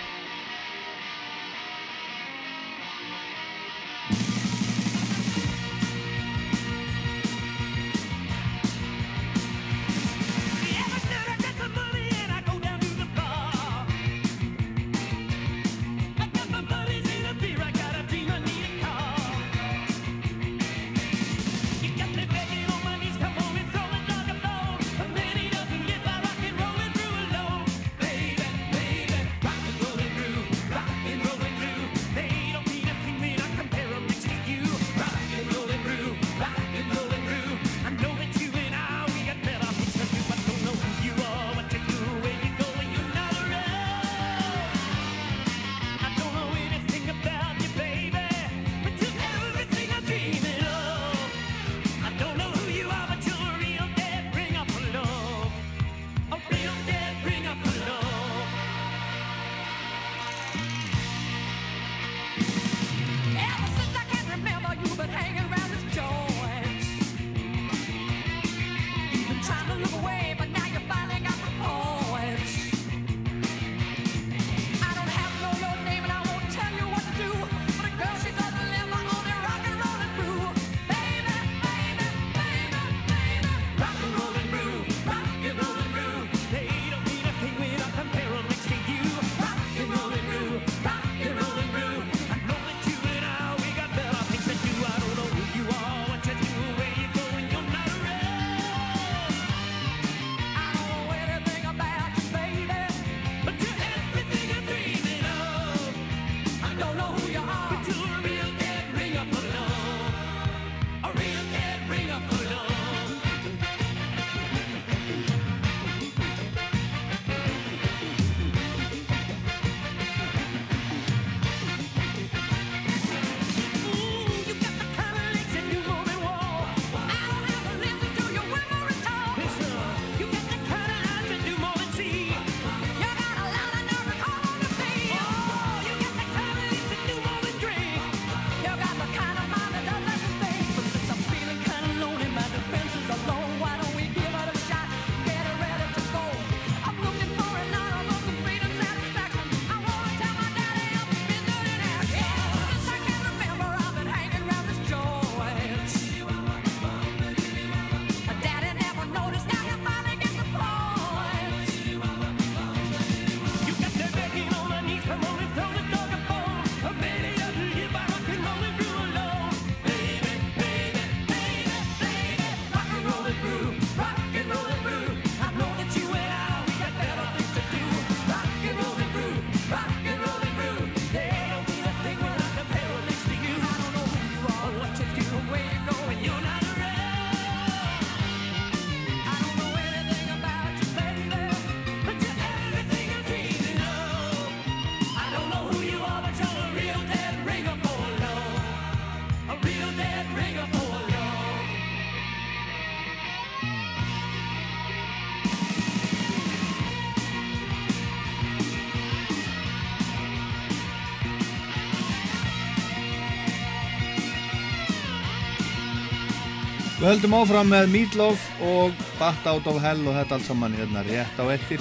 Við höldum áfram með Meatloaf og Bat Out of Hell og þetta allt saman hérna rétt á eftir.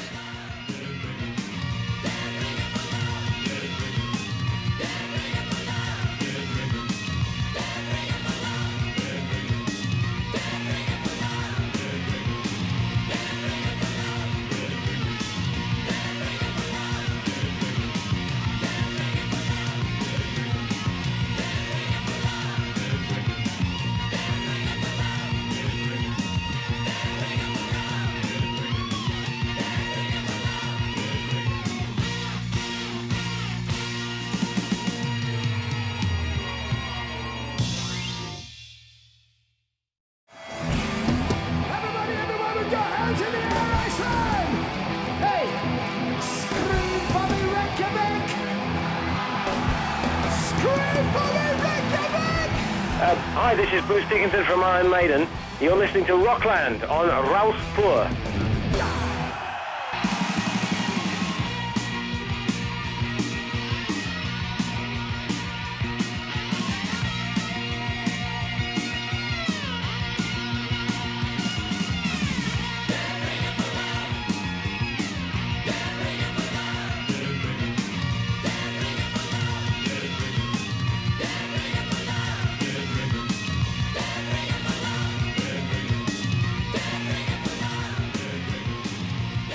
Uh, hi, this is Bruce Dickinson from Iron Maiden. You're listening to Rockland on Rouse Poor.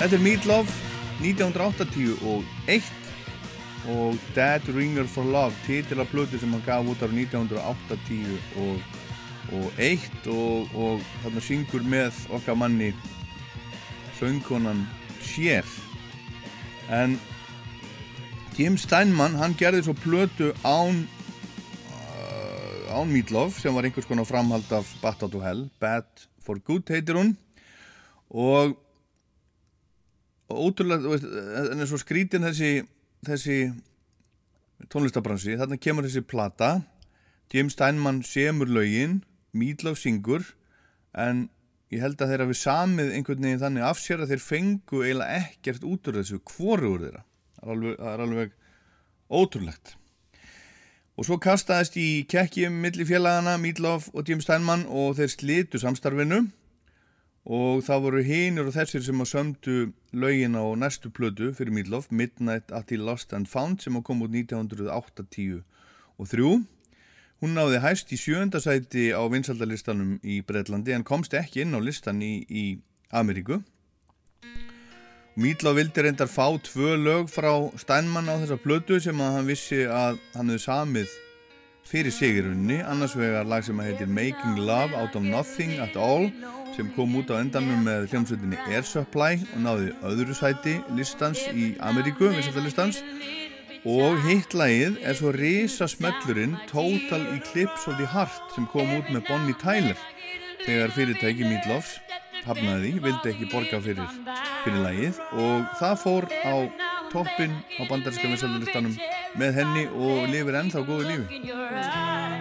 Þetta er Meatloaf 1981 og Dead Ringer for Love titil af blödu sem hann gaf út ára 1980 og, og 1 og, og þarna syngur með okkar manni söngkonan Cher. En Jim Steinman hann gerði svo plötu án uh, án Meatloaf sem var einhvers konar framhald af Bat Out of Hell. Bad for Good heitir hún. Og ótrúlega, þú veist, en er svo skrítin þessi, þessi tónlistabransi, þarna kemur þessi plata Jim Steinman semur lögin Meatloaf syngur en ég held að þeirra við samið einhvern veginn þannig af sér að þeir fengu eiginlega ekkert út úr þessu hvorugur þeirra. Það er alveg, það er alveg ótrúlegt. Og svo kastaðist í kekkjum milli félagana Meatloaf og Jim Steinman og þeir slitu samstarfinu og það voru hinur og þessir sem að sömdu lögin á næstu plödu fyrir Meatloaf, Midnight at the Lost and Found sem kom út 1980 og 3 hún náði hæst í sjönda sæti á vinsaldalistanum í Breitlandi en komst ekki inn á listan í, í Ameríku. Meatloaf vildi reyndar fá tvö lög frá Steinmann á þessa plötu sem að hann vissi að hann hefði samið fyrir sigurunni, annars vegar lag sem að heitir Making Love Out of Nothing at All sem kom út á endanum með hljómsveitinni Air Supply og náði öðru sæti listans í Ameríku, listans og hitt lagið er svo risa smellurinn Total Eclipse of the Heart sem kom út með Bonnie Tyler. Þegar fyrirtæki Meatloafs hafnaði því, vildi ekki borga fyrir, fyrir lagið. Og það fór á toppin á bandarinska vinsaldalistanum með henni og lifir ennþá góðu lífi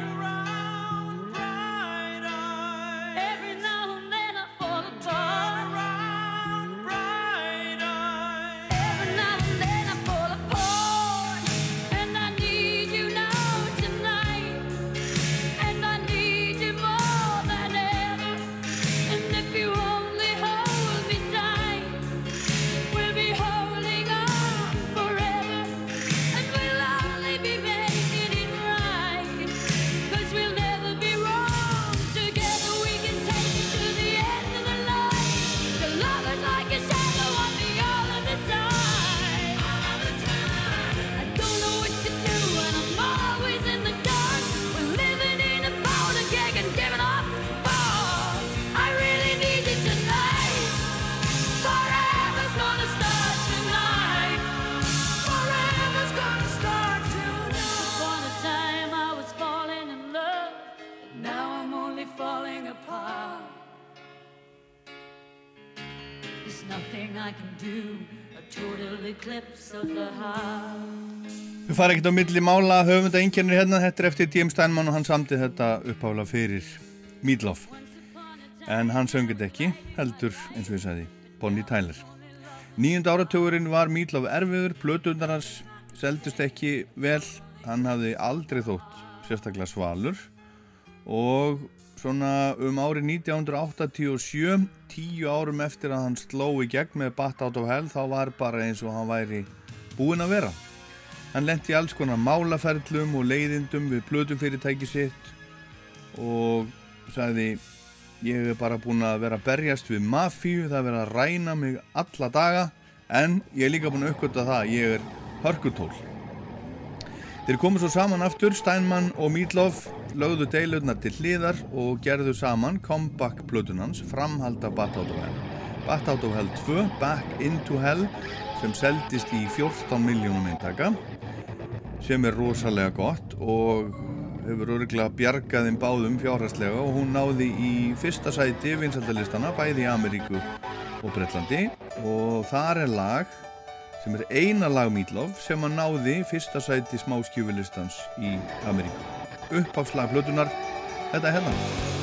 nothing I can do, a total eclipse of the heart. Við fara ekkert á milli mála höfunda einkennir hérna, þetta er eftir Jim Steinman og hann samti þetta uppála fyrir Meatloaf. En hann söngið ekki, heldur eins og ég sagði, Bonnie Tyler. Nýjunda áratugurinn var Meatloaf erfiður, blötuðnar hans seldust ekki vel, hann hafði aldrei þótt sérstaklega svalur og svona um árið 1987, tíu árum eftir að hann sló í gegn með Bat Out of Hell, þá var bara eins og hann væri búinn að vera. Hann lendi alls konar málaferlum og leiðindum við plötufyrirtæki sitt og sagði ég er bara búinn að vera berjast við mafíu, það er verið að ræna mig alla daga en ég er líka búinn að uppgöta það, ég er hörkutól. Þeir komu svo saman aftur, Steinmann og Meatloaf lögðu deilurnar til hliðar og gerðu saman comeback plötunans framhald af Bat Out of Hell. Bat Out of Hell 2, Back Into Hell sem seldist í 14 miljónum eintaka sem er rosalega gott og hefur örgulega bjargað þeim báðum fjárhastlega og hún náði í fyrsta sæti vinsaldalistana bæði í Ameríku og Bretlandi og þar er lag sem er eina lag Meatloaf sem að náði fyrsta sæti smáskjúfilistans í Ameríku. Uppáfslag blötunar, þetta er hérna.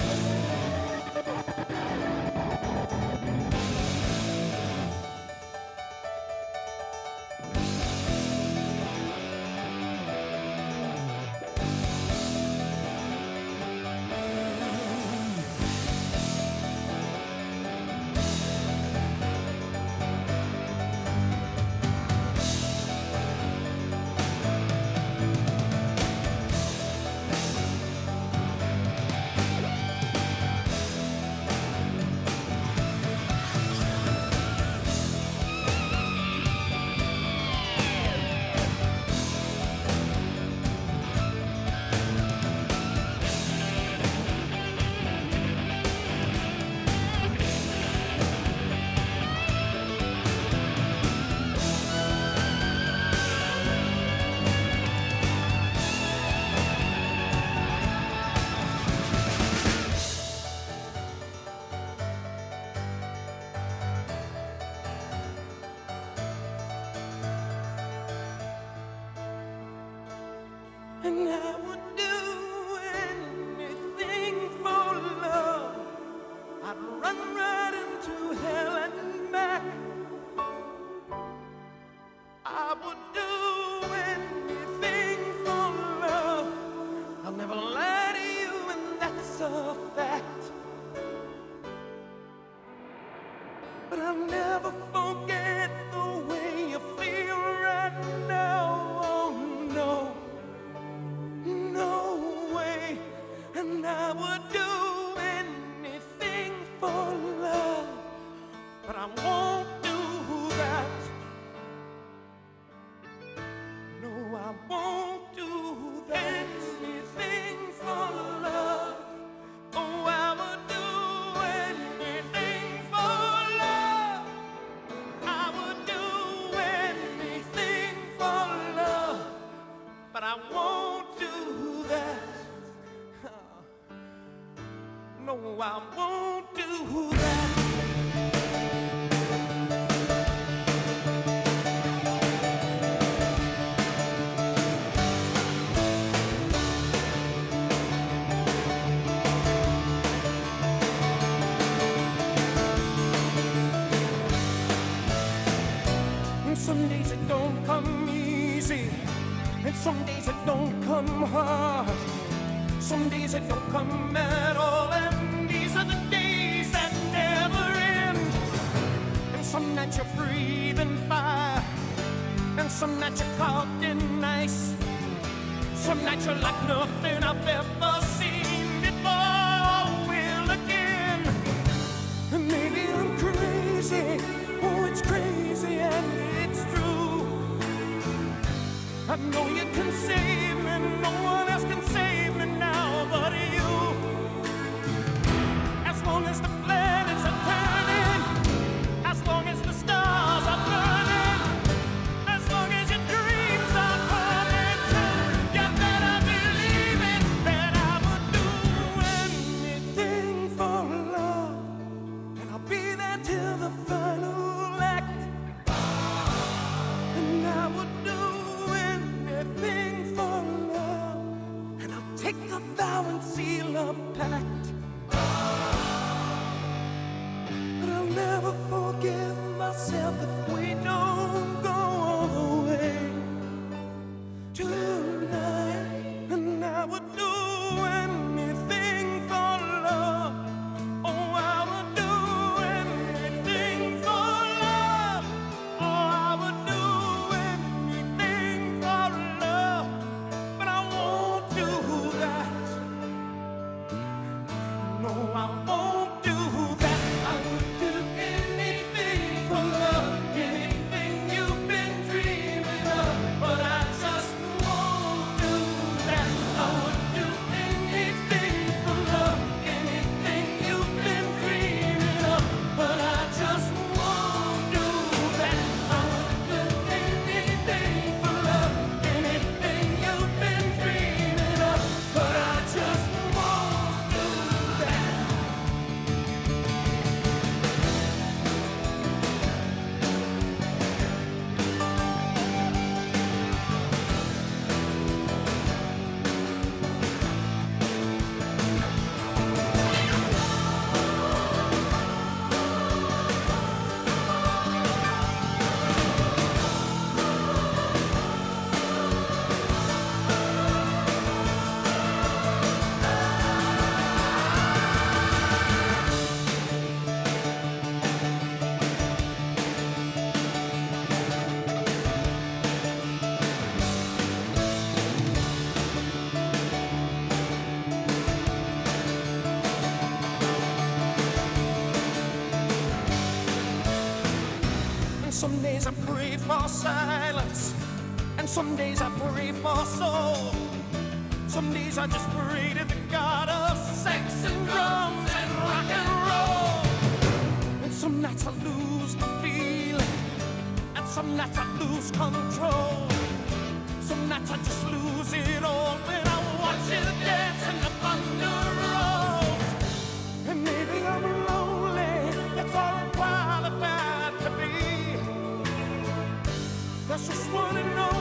Some days it don't come at all. And these are the days that never end. And some nights you're breathing fire. And some nights you're caught in ice. Some nights you're like nothing I've ever Some days I pray for silence, and some days I pray for soul. Some days I just pray to the God of sex and drums and rock and roll. And some nights I lose the feeling, and some nights I lose control. Some nights I just lose it all just one and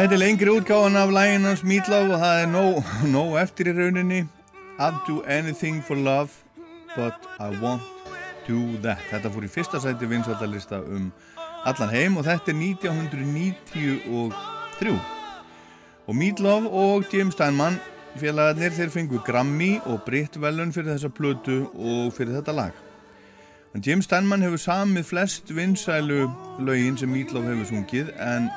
Þetta er lengri útgáðan af lægin hans Meatloaf og það er nóg, nóg eftir í rauninni. I'll do anything for love but I won't do that. Þetta fór í fyrsta sæti vinsaldalista um allan heim og þetta er 1993 og Meatloaf og Jim Steinman félagarnir þeir fengu Grammy og Britvelun fyrir þessa plötu og fyrir þetta lag. En Jim Steinman hefur samið flest vinsælu lögin sem Meatloaf hefur sungið en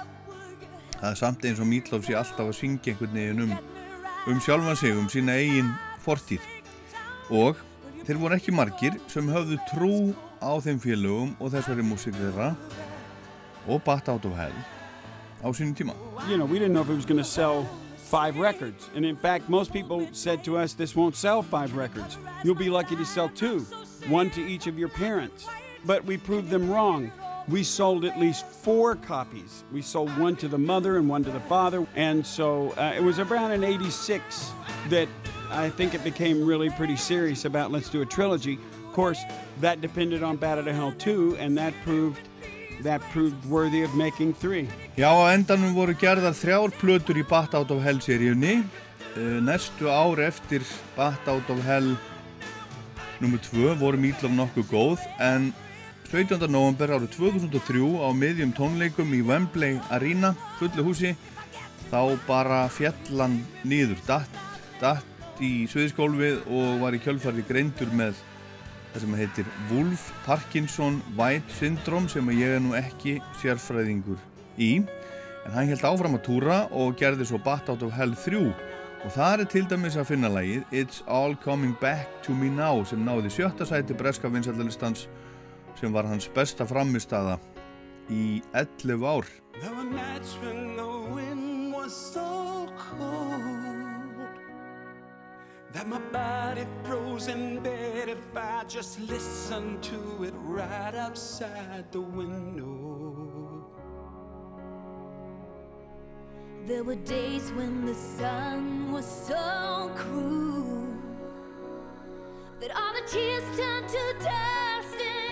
það er samt eins og Meatloaf sé alltaf að syngja einhvern veginn um, um sjálfan sig, um sína eigin fortíð og þeir voru ekki margir sem höfðu trú á þeim félögum og þessari músík þeirra og Bat Out of Hell á sínum tíma you know, we didn't know if it was going to sell five records. And in fact, most people said to us, this won't sell five records. You'll be lucky to sell two, one to each of your parents. But we proved them wrong. We sold at least four copies. We sold one to the mother and one to the father. And so uh, it was around in 86 that I think it became really pretty serious about let's do a trilogy. Of course, that depended on Bat Out of Hell 2, and that proved that proved worthy of making three. Já, á endanum voru gerðar þrjár plötur í Bat Out of Hell seríunni uh, næstu ár eftir Bat Out of Hell nr. 2 voru Meatloaf nokkuð góð en 17. november árið 2003 á miðjum tónleikum í Wembley Arena fullu húsi þá bara fjallan nýður datt, datt í sviðskólfið og var í kjölfarið greindur með það sem heitir Wolf Parkinson White Syndrome sem ég er nú ekki sérfræðingur í en hann held áfram að túra og gerði svo Bat Out of Hell 3 og það er til dæmis að finna lagið It's All Coming Back to Me Now sem náði sjötta sæti breska vinsaldalistans sem var hans besta framistada í 11 ár There were nights when the wind was so cold that my body froze in bed if I just listened to it right outside the window. There were days when the sun was so cruel that all the tears turned to dust, and I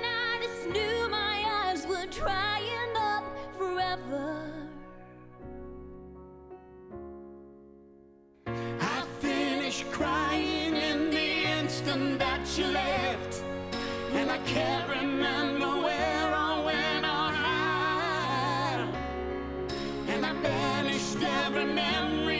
just knew my eyes were drying up forever. I finished crying in the instant that you left. And I can't remember where or when or how. And I banished every memory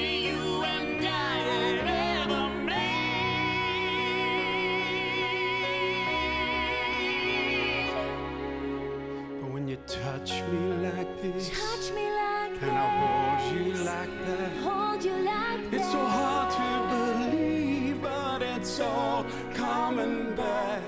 touch me like this, Touch me like and I hold you like that. Hold you like It's so hard to believe, but it's all coming back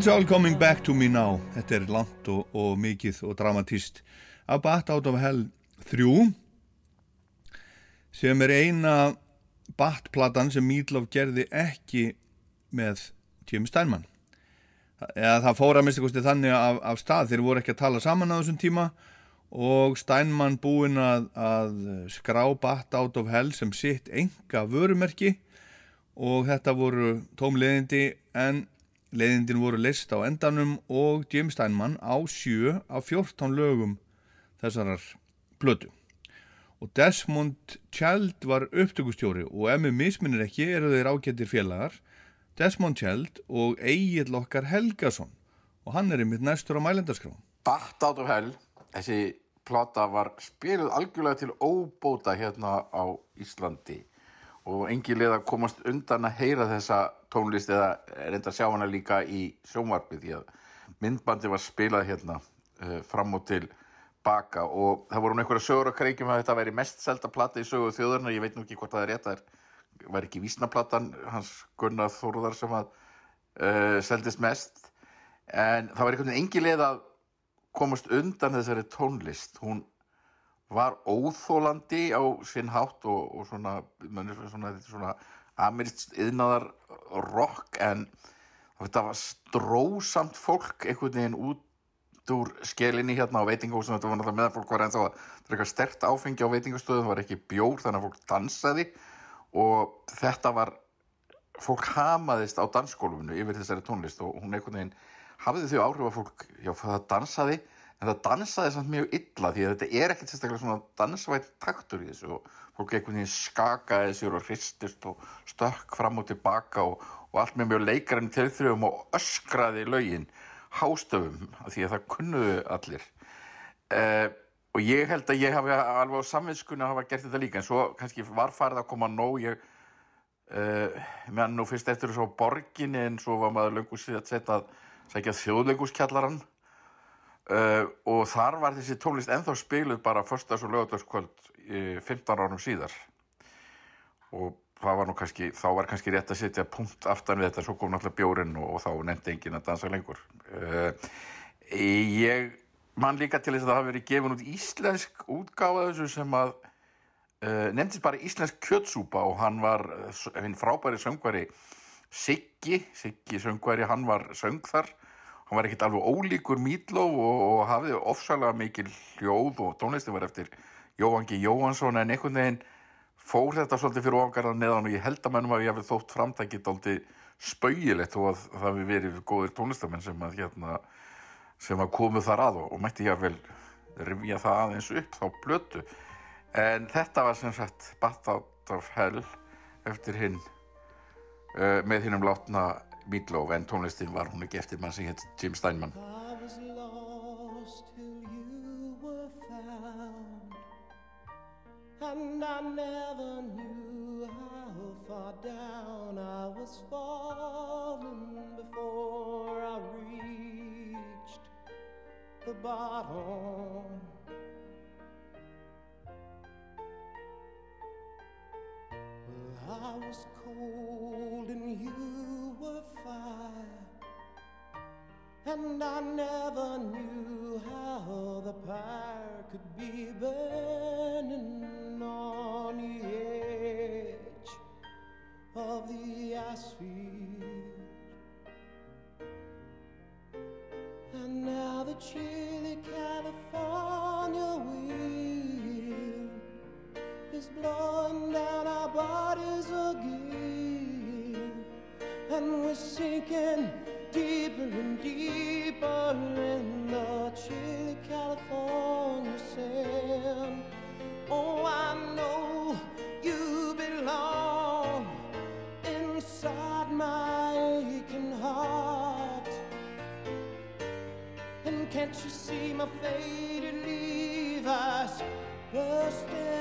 It's all coming back to me now. Þetta er langt og, og mikið og dramatíst af Bat Out of Hell 3 sem er eina Bat-platan sem Meatloaf gerði ekki með Jim Steinman. Eða það fór að mista kosti þannig af, af stað. Þeir voru ekki að tala saman á þessum tíma og Steinman búinn að, að skrá Bat Out of Hell sem sitt enga vörumerki og þetta voru tómleðindi en leiðindin voru list á endanum og Jim Steinman á sjö af 14 lögum þessarar plötu. Og Desmond Child var upptökustjóri og ef mér misminir ekki eru þeir ágættir félagar Desmond Child og Egil okkar Helgason og hann er einmitt næstur á mælendaskrá. Bat Out of Hell, þessi plata var spiluð algjörlega til óbóta hérna á Íslandi og engi leið að komast undan að heyra þessa tónlist eða reynda að sjá hana líka í sjónvarpi því að myndbandi var spilað hérna uh, fram og til baka. Og það voru einhverja sögur að kreikjum að þetta væri mest selda plata í sögu þjóðurna ég veit nú ekki hvort það er rétt það var ekki vísnaplatan hans Gunnar Þórðar sem að uh, seldist mest. En það var einhvern veginn engi leið að komast undan þessari tónlist. Hún var óþólandi á sinn hátt og, og svona, svona, svona amirist yðnaðar rock en þetta var strósamt fólk einhvern veginn út úr skelinni hérna á veitingahúsum þetta var náttúrulega meðan fólk var ennþá að drika stert áfengi á veitingastöðum, það var ekki bjór þannig að fólk dansaði. Og þetta var fólk hamaðist á dansskólfinu yfir þessari tónlist og hún einhvern veginn hafði þau áhrif að fólk, já það dansaði en það dansaði samt mjög illa því að þetta er ekkert sérstaklega svona dansvætt taktur í þessu og fólk einhvern veginn skakaði sér og hristist og stökk fram og tilbaka og, og allt með mjög leikarin tilþrifum og öskraði lögin hástöfum því að það kunnuðu allir. Uh, og ég held að ég hafi alveg á samvinskunni að hafa gert þetta líka en svo kannski var farið að koma nóg ég uh, meðan nú fyrst eftir þessu á borginni en svo var maður löngu síðan sett að sækja þjóðleikuskjallaran uh, og þar var þessi tónlist ennþá spiluð bara förstas og lögadagskvöld uh, 15 árum síðar. Og það var nú kannski, þá var kannski rétt að setja punkt aftan við þetta, svo kom náttúrulega bjórinn og, og þá nefndi enginn að dansa lengur. Uh, ég man líka til þess að það hafi verið gefin út íslensk útgáfa af þessu sem að uh, nefndist bara íslensk kjötsúpa og hann var hinn frábæri söngvari Siggi, Siggi söngvari, hann var söng þar hann var ekkert alveg ólíkur Mítlóf og, og hafði ofsalega mikil hljóð og tónlisti var eftir Jóhann G. Jóhansson en einhvern veginn fór þetta svolítið fyrir ofangarðan neðan og ég held að mennum að ég hefði þótt framtækið dálítið spauðilegt og að það hefði verið góðir tónlistamenn sem að hérna sem að komu þar að og, og mætti ég að vel rifja það aðeins upp þá blötu en þetta var sem sagt Bat Out of Hell eftir hinn uh, með hinnum látna Meatloaf en tónlistin var hún ekki eftir mann sem hétt Jim Steinman. I was lost till you were found, and I never knew how far down I was falling before I reached the bottom. Well, I was cold And I never knew how the fire could be burning on the edge of the ice field. And now the chilly California wind is blowing down our bodies again. And we're sinking deeper and deeper in the chilly California sand. Oh, I know you belong inside my aching heart. And can't you see my faded Levi's bursting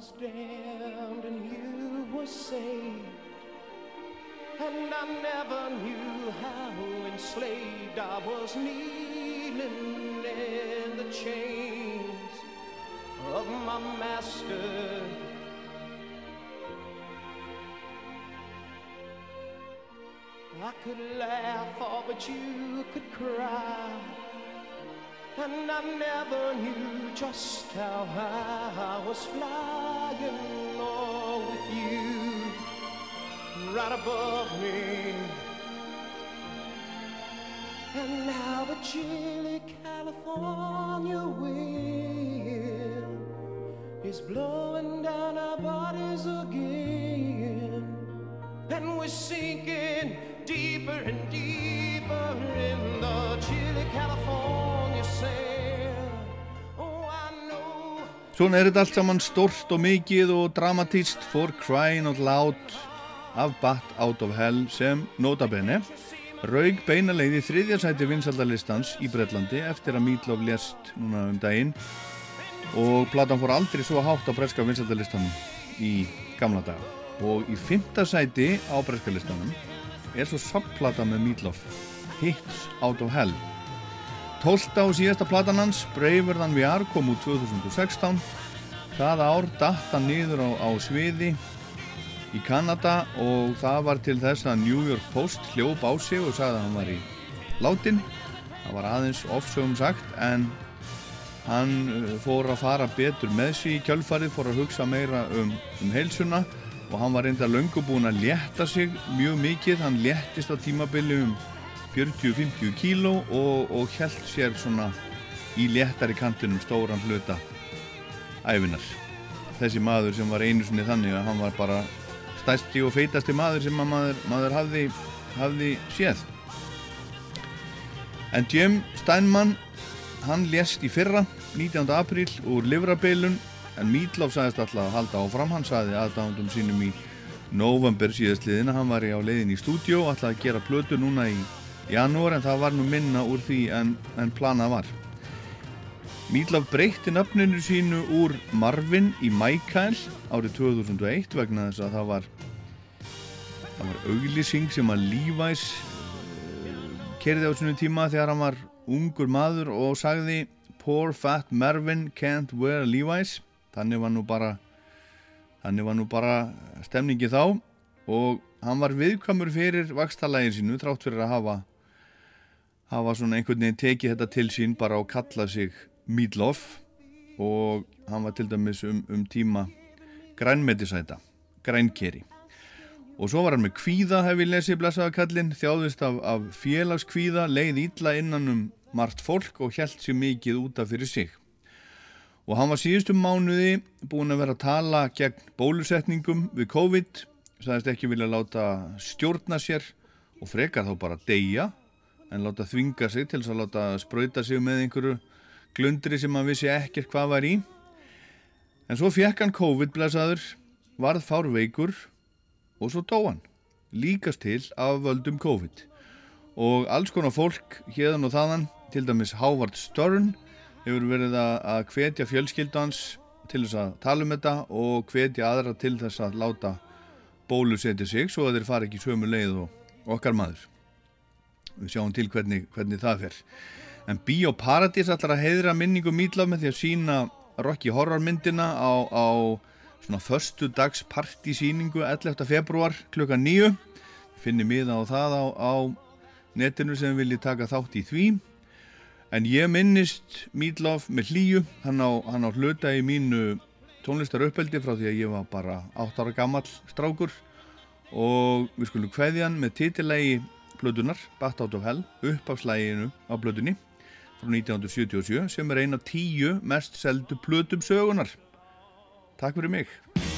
was damned and you were saved. And I never knew how enslaved I was kneeling in the chains of my master. I could laugh, oh, but you could cry. And I never knew just how high I was flying, with you right above me. And now the chilly California wind is blowing down our bodies again. And we're sinking deeper and deeper in the chilly California Svona er þetta allt saman stórt og mikið og dramatíst for crying out loud af Bat Out of Hell sem notabene raug beinaleið í þriðja sæti vinsaldalistans í Breitlandi eftir að Meatloaf lést núna um daginn. Og platan fór aldrei svo hátt á breska vinsaldalistanum í gamla daga. Og í fymta sæti á breska listanum er svo subplata með Meatloaf Hits Out of Hell Tólta og síðasta platan hans Braver Than We Are kom út 2016 það ár datt hann niður á, á sviði í Kanada og það var til þess að New York Post hljóp á sig og sagði að hann var í látin. Það var aðeins ofsögum sagt en hann uh, fór að fara betur með sig í kjölfarið fór að hugsa meira um, um heilsuna og hann var reynda löngu búinn að létta sig mjög mikið, hann léttist á tímabili um 40-50 kíló og, og held sér svona í léttari kantinum stóran hluta æfinar þessi maður sem var einu sinni þannig að hann var bara stærsti og feitasti maður sem að maður, maður hafði, hafði séð en Jim Steinman hann lést í fyrra 19. apríl úr livrabeilun en Meatloaf sagðist alltaf að halda áfram hann sagði aðdándum sínum í november síðastliðina, hann var í á leiðin í stúdjó alltaf að gera plötu núna í janúar en það var nú minna úr því en, en planað var. Meatloaf breytti nafninu sínu úr Marvin í Michael árið 2001 vegna þess að það var það var auglýsing sem að Levi's kerði á svona tíma þegar hann var ungur maður og sagði Poor fat Marvin can't wear Levi's. Þannig var nú bara þannig var nú bara stemningi þá og hann var viðkvæmur fyrir vakstalægin sínu trátt fyrir að hafa hafa svona einhvern veginn tekið þetta til sín bara og kalla sig Meatloaf og hann var til dæmis um, um tíma grænmetisæta, grænkeri. Og svo var hann með kvíða hef ég lesið blessaðakallin, þjáðist af, af félagskvíða, leið ítla innan um margt fólk og held sér mikið útaf fyrir sig. Og hann var síðustum mánuði búin að vera að tala gegn bólusetningum við COVID sagðist ekki vilja láta stjórna sér og frekar þá bara deyja en láta þvinga sig til þess að láta spröyta sig með einhverju glundri sem hann vissi ekkert hvað var í. En svo fekk hann COVID blessaður varð fár veikur og svo dó hann líkast til af völdum COVID. Og alls konar fólk hérðan og þaðan til dæmis Howard Stern hefur verið að hvetja fjölskyldans til þess að tala um þetta og hvetja aðra til þess að láta bólusetja sig svo að þeir fara ekki sömu leið og okkar maður við sjáum til hvernig, hvernig það fer. En Bíóparadís ætlar að heiðra minningu Mítlaf með því að sína Rocky Horror myndina á, á svona förstu dags partysýningu 11. februar klukka 9 finnir miða á það á, á netinu sem vilji taka þátt í því. En ég minnist Mítlaf með hlýju. Hann á, hann á hluta í mínu tónlistar uppeldi frá því að ég var bara 8 ára gammal strákur. Og við skulum hveðjan með titillægi blödunar, Bat Out of Hell uppafslæginu á blödunni frá 1977 sem er eina tíu mest seldu blödum sögunar Takk fyrir mig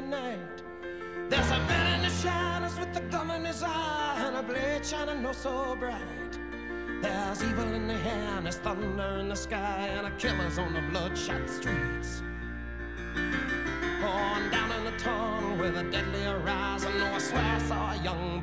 tonight. There's a man in the shadows with a gun in his eye and a blade shining oh so bright. There's evil in the air and there's thunder in the sky and a killer's on the bloodshot streets. On down in the tunnel with a deadly horizon, oh I swear I saw a young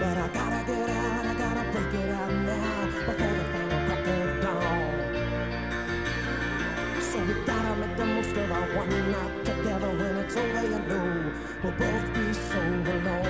But I gotta get out, I gotta break it out now before the final crack of dawn. So we gotta make the most of our one night together when it's over, you know we'll both be so alone.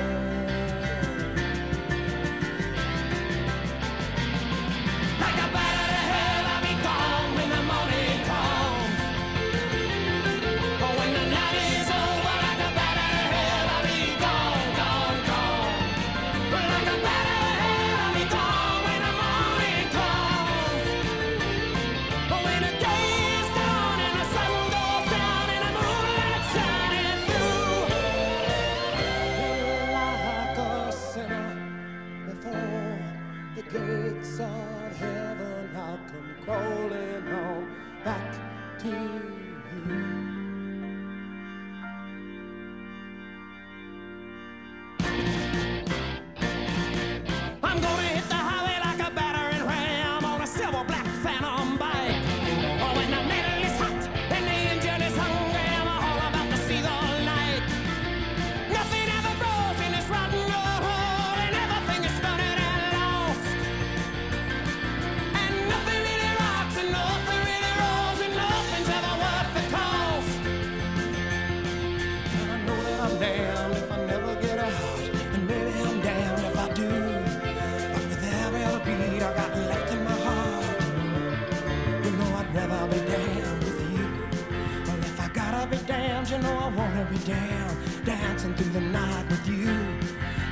can, dancing through the night with you.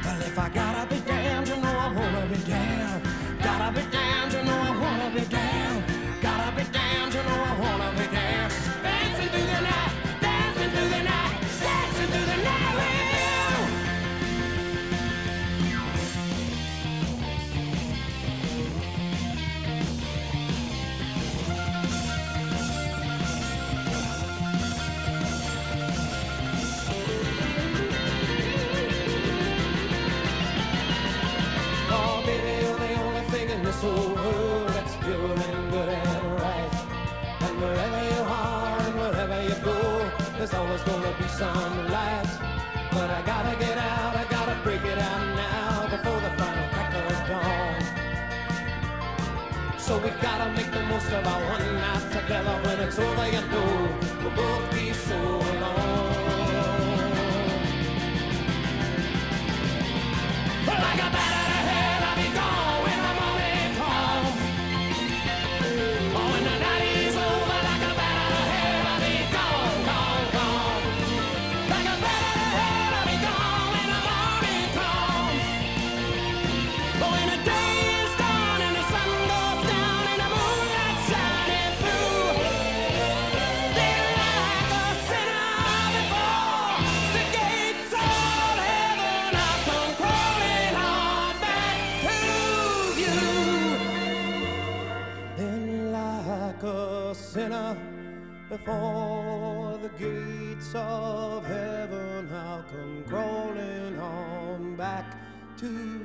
Well, if I gotta There's always gonna be some light. But I gotta get out, I gotta break it out now before the final crack of dawn. So we gotta make the most of our one night together. When it's over, you know we'll both be so Before the gates of heaven, I'll come crawling on back to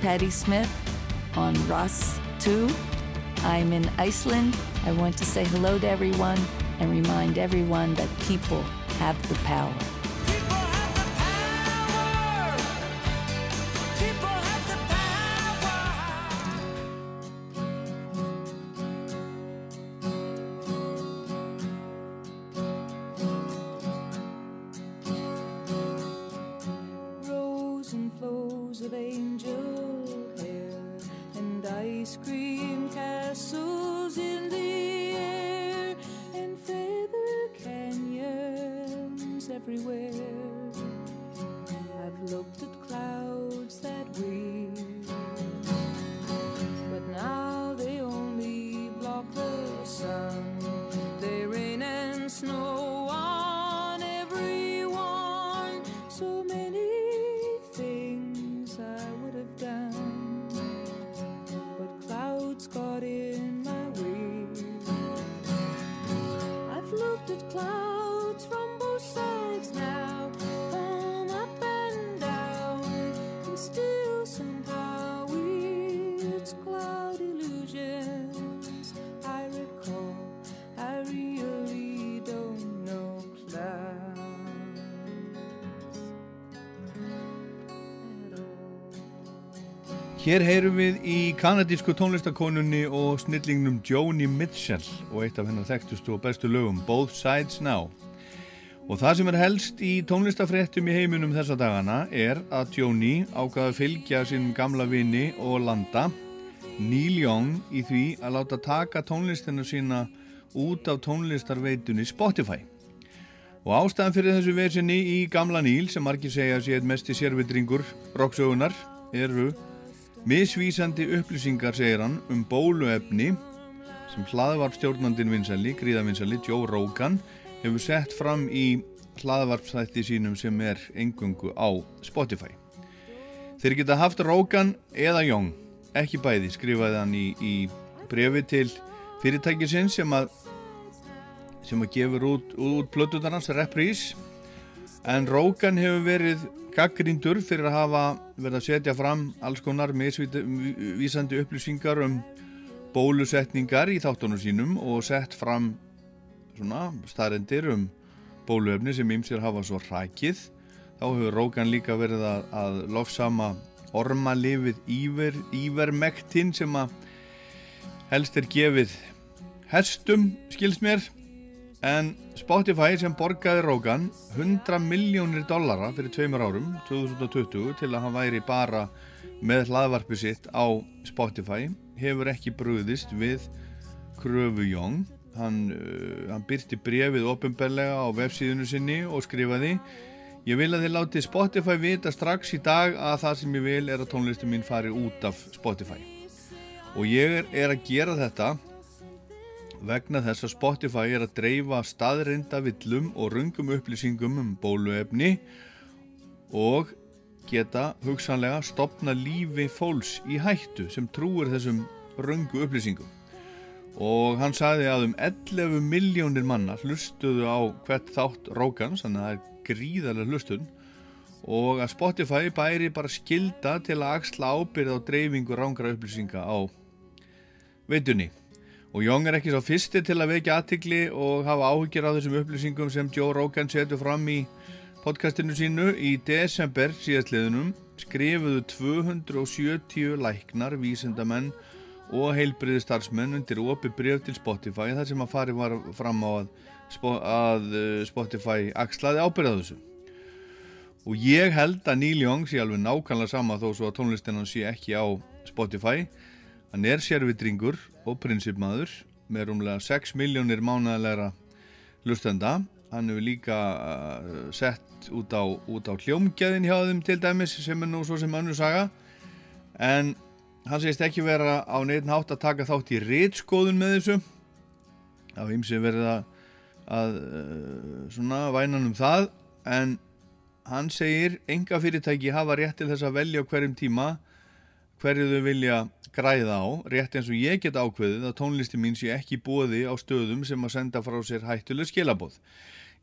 Patty Smith on Ross 2. I'm in Iceland. I want to say hello to everyone and remind everyone that people have the power. Hér heyrum við í kanadísku tónlistakonunni og snillingnum Joni Mitchell og eitt af hennar þekktustu og bestu lögum Both Sides Now. Og það sem er helst í tónlistafréttum í heiminum þessa dagana er að Joni ákvaða að fylgja sínum gamla vini og landa Neil Young í því að láta taka tónlistina sína út af tónlistarveitunni Spotify. Og ástæðan fyrir þessu vesinni í gamla Neil sem margir segja að sé eitt mesti sérvitringur rocksögunar eru Misvísandi upplýsingar, segir hann, um bóluefni sem hlaðvarpstjórnandin vinsali, gríðavinsali, Joe Rogan, hefur sett fram í hlaðvarpstætti sínum sem er engungu á Spotify. Þeir geta haft Rogan eða Young, ekki bæði, skrifaði hann í, í brefi til fyrirtækisins sem að sem að gefur út, út plötutarnas Reprise en Rogan hefur verið gaggríndur fyrir að hafa verið að setja fram alls konar misvísandi upplýsingar um bólusetningar í þáttunum sínum og sett fram svona staðrendir um bóluefni sem ymsir hafa svo hrækið þá hefur Rogan líka verið að, að lofsama ormalifið Íver, Ívermektin sem að helst er gefið hestum skils mér en Spotify sem borgaði Rogan 100 miljónir dollara fyrir tveimur árum 2020 til að hann væri bara með hlaðvarpi sitt á Spotify hefur ekki brúðist við Kröfu Jóng hann, uh, hann byrti brefið ofinbellega á vefsíðunu sinni og skrifaði Ég vil að þið láti Spotify vita strax í dag að það sem ég vil er að tónlistin mín fari út af Spotify. Og ég er að gera þetta vegna þess að Spotify er að dreifa staðreinda villum og rungum upplýsingum um bóluefni og geta hugsanlega stopna lífi fólks í hættu sem trúir þessum rungu upplýsingum. Og hann sagði að um 11 miljónir manna hlustuðu á hvert þátt Rókans, þannig að það er gríðarlega hlustun og að Spotify bæri bara skilda til að axla ábyrð á dreifingu rángra upplýsinga á veitunni. Og Jóng er ekki svo fyrsti til að vekja aðtikli og hafa áhyggjur á þessum upplýsingum sem Joe Rogan setur fram í podcastinu sínu í desember síðastliðunum skrifuðu 270 læknar, vísindamenn og heilbriði starfsmenn undir opi bref til Spotify þar sem að fari var fram á að, að eh, Spotify axlaði ábyrða þessu. Og ég held að Neil Young sé alveg nákvæmlega sama þó svo að tónlistin hann sé ekki á Spotify. Hann er sérvitringur og prinsipmaður með rúmlega 6 miljónir mánaðalega hlustenda. Hann hefur líka uh, sett út á, á hljómgæðin hjá þeim til dæmis sem er nú svo sem önnur saga. En hann segist ekki vera á neitt hátt að taka þátt í rítskoðun með þessu. Var ymsi verið að, að uh, svona vænan um það en hann segir enga fyrirtæki hafa rétt til þess að velja á hverjum tíma hverju þau vilja græða á, rétt eins og ég get ákveðið að tónlisti mín sé ekki bóði á stöðum sem að senda frá sér hættuleg skilabóð.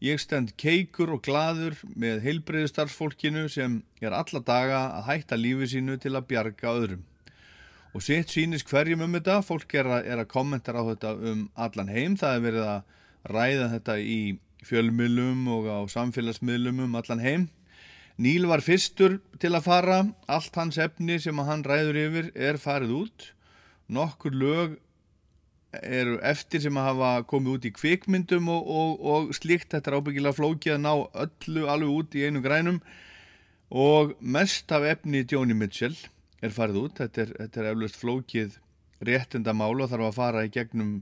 Ég stend keikur og gladur með heilbreyðu starfsfólkinu sem er alla daga að hætta lífi sínu til að bjarga öðrum. Og sitt sýnist hverjum um þetta, fólk er að, er að kommentara á þetta um allan heim, það er verið að ræða þetta í fjölmiðlum og á samfélagsmiðlum um allan heim. Níl var fyrstur til að fara, allt hans efni sem hann ræður yfir er farið út. Nokkur lög eru eftir sem að hafa komið út í kvikmyndum og, og, og slíkt. Þetta er ábyggilega flókið að ná öllu alveg út í einu grænum. Og mest af efni Joni Mitchell er farið út. Þetta er, þetta er eflaust flókið réttindamál og þarf að fara í gegnum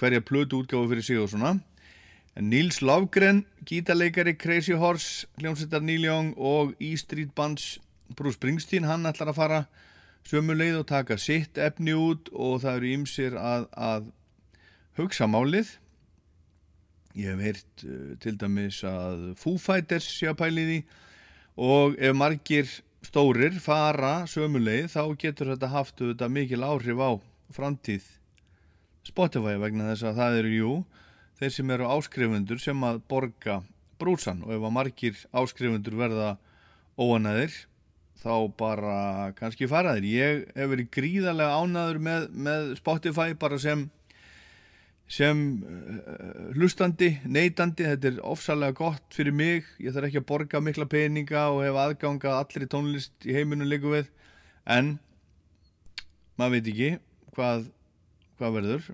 hverja plötu útgáfu fyrir sig og svona. Nils Lofgren, gítarleikari Crazy Horse, hljómsveitar Neil Young og E Street Bands Bruce Springsteen, hann ætlar að fara sömu leið og taka sitt efni út og það eru ýmsir að, að hugsa málið. Ég hef heyrt uh, til dæmis að Foo Fighters sé að pæli því og ef margir stórir fara sömu leið þá getur þetta haft þetta mikil áhrif á framtíð Spotify vegna þess að það eru jú þeir sem eru áskrifundur sem að borga brúsan og ef að margir áskrifundur verða óanæðir þá bara kannski fara þeir. Ég hef verið gríðarlega ánæður með, með Spotify bara sem sem uh, hlustandi, neytandi, þetta er ofsalega gott fyrir mig, ég þarf ekki að borga mikla peninga og hef aðganga allir tónlist í heiminum líku við, en maður veit ekki hvað, hvað verður,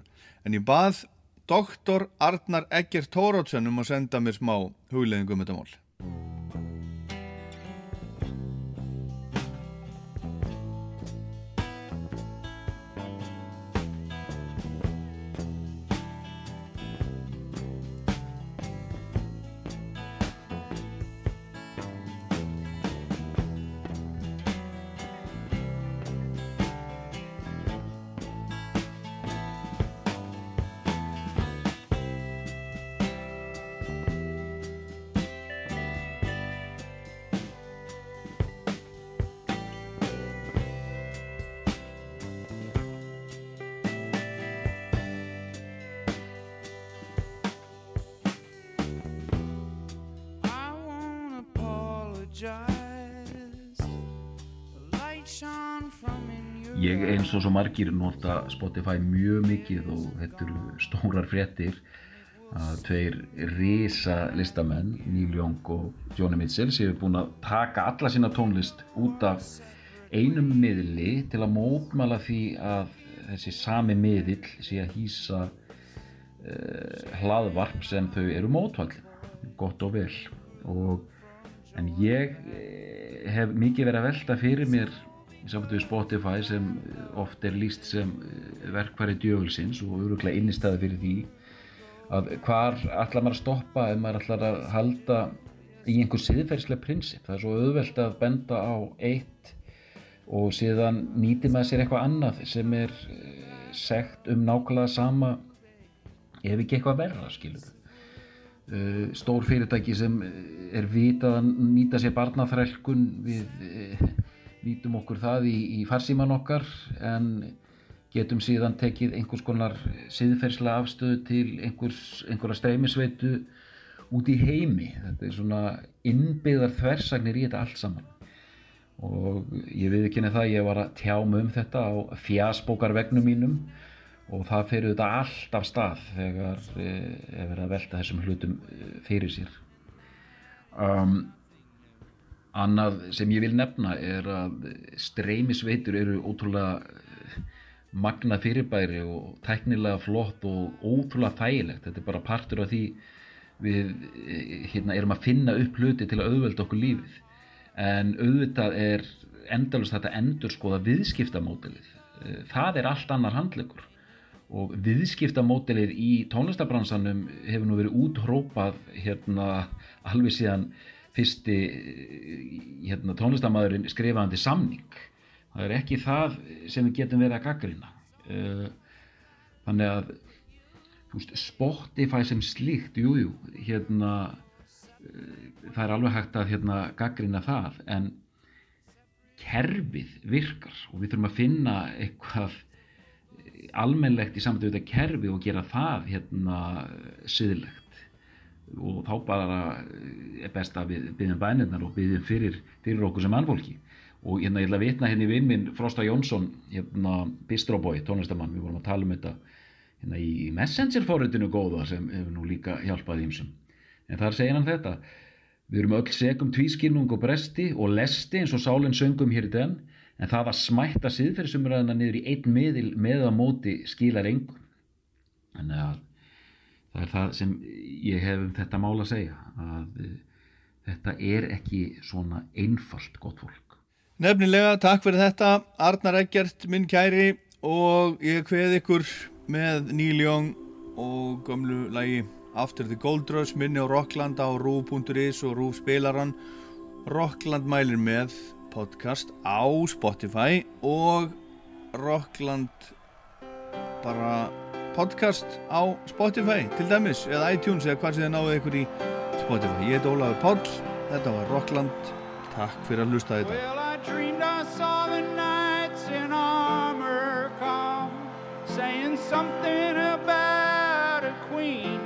en ég bað doktor Arnar Egger Tórótsson um að senda mér smá hugleðingum um þetta mál. Eins og svo margir nota Spotify mjög mikið og þetta eru stórar fréttir að tveir risa listamenn, Neil Young og Joni Mitchell séu búin að taka alla sína tónlist út af einum miðli til að mótmæla því að þessi sami miðill sé að hýsa uh, hlaðvarp sem þau eru mótvallin, gott og vel. Og en ég eh, hef mikið verið að velta fyrir mér í sambandi við Spotify sem oft er líst sem eh, verkfæri djögulsins og öruglega innistæði fyrir því að hvar ætlar maður að stoppa ef maður ætlar að halda í einhver siðferðslega prinsip. Það er svo auðvelt að benda á eitt og síðan nýtir maður sér eitthvað annað sem er eh, segt um nákvæmlega sama ef ekki eitthvað verra skilur stór fyrirtæki sem eh, er vitað að nýta sér barnaþrælkun við nýtum okkur það í, í farsíman okkar en getum síðan tekið einhvers konar siðferðslega afstöðu til einhvers, einhverja streymisveitu út í heimi. Þetta er svona innbyggðar þversagnir í þetta allt saman. Og ég viðkynni það ég var að tjá mig um þetta á fjasbókarvegnum mínum og það fyrir þetta allt af stað þegar eh, er verið að velta þessum hlutum eh, fyrir sér. Um, annað sem ég vil nefna er að streymisveitur eru ótrúlega eh, magna fyrirbæri og tæknilega flott og ótrúlega þægilegt. Þetta er bara partur af því við eh, hérna, erum að finna upp hluti til að auðvelda okkur lífið. En auðvitað er endalust þetta endur skoða viðskiptamódelið. Eh, það er allt annar handlegur og viðskiptamódelið í tónlistabransanum hefur nú verið úthrópað hérna alveg síðan fyrsti eh, hérna, tónlistamæðurinn skrifaðandi samning. Það er ekki það sem við getum verið að gaggrina þannig að veist, Spotify sem slíkt, jújú, jú, hérna, uh, það er alveg hægt að hérna, gaggrina það, en kerfið virkar og við þurfum að finna eitthvað almennlegt í samtöðu þetta kerfi og gera það hérna siðlegt og þá bara er best að við byggjum bænirnar og byggjum fyrir, fyrir okkur sem mannfólki. Og hérna ég ætla að vitna hérna í vinn minn Frosta Jónsson, hérna Bistróbói, tónlistamann, við vorum að tala um þetta hérna í Messenger fóritinu góða sem hefur nú líka hjálpað ímsum en þar segir hann þetta við erum öll segum tvískinnung og bresti og lesti eins og sálinn söngum hér í den en það að smætta siðferðisumræðina niður í einn miðil með að móti skilar engum þannig að það er það sem ég hef um þetta mál að segja að uh, þetta er ekki svona einfalt gott fólk. Nefnilega, takk fyrir þetta Arnar Eggert, minn kæri og ég hveð ykkur með Neil Young og gömlu lagi After the Gold Rush minni á Rockland á rú.is og rú spilaran Rockland mælir með podcast á Spotify og Rockland bara podcast á Spotify til dæmis eða iTunes eða hvað sem þið náðu ykkur í Spotify. Ég heit Ólafur Páll, þetta var Rockland, takk fyrir að hlusta þetta. Well, I dreamed I saw the knights in armor come, saying something about a queen.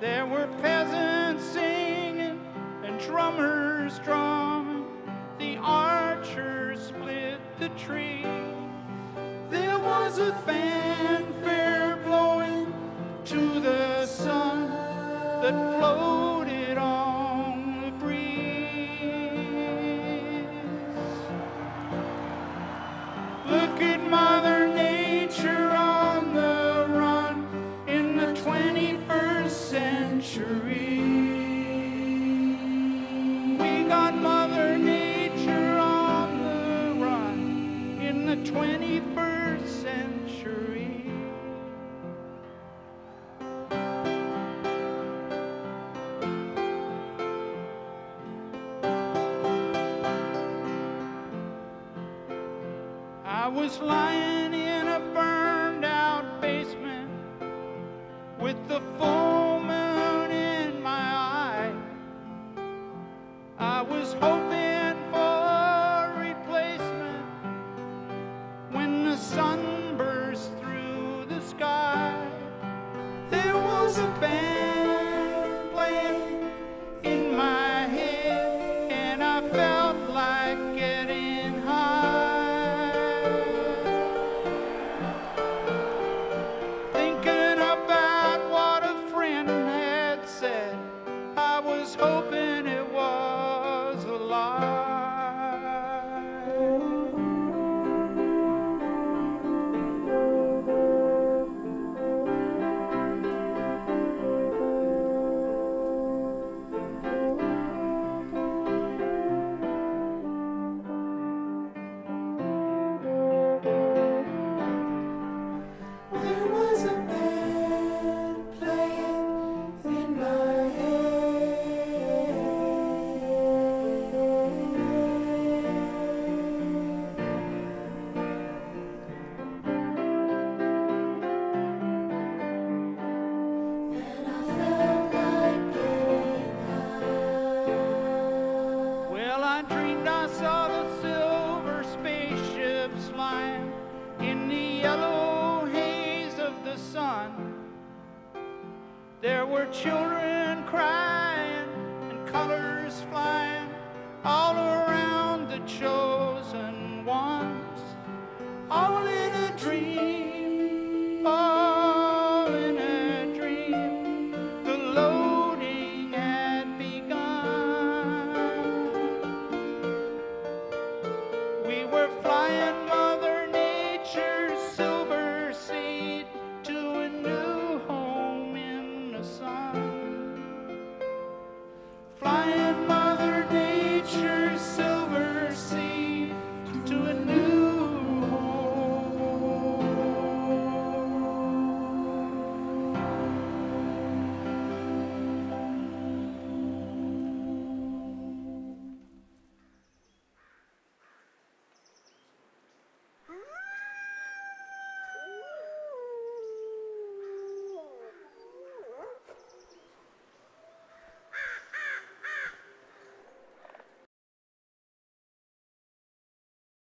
There were peasants singing and drummers drumming. The archers split the tree. Was a fanfare blowing to the sun that floated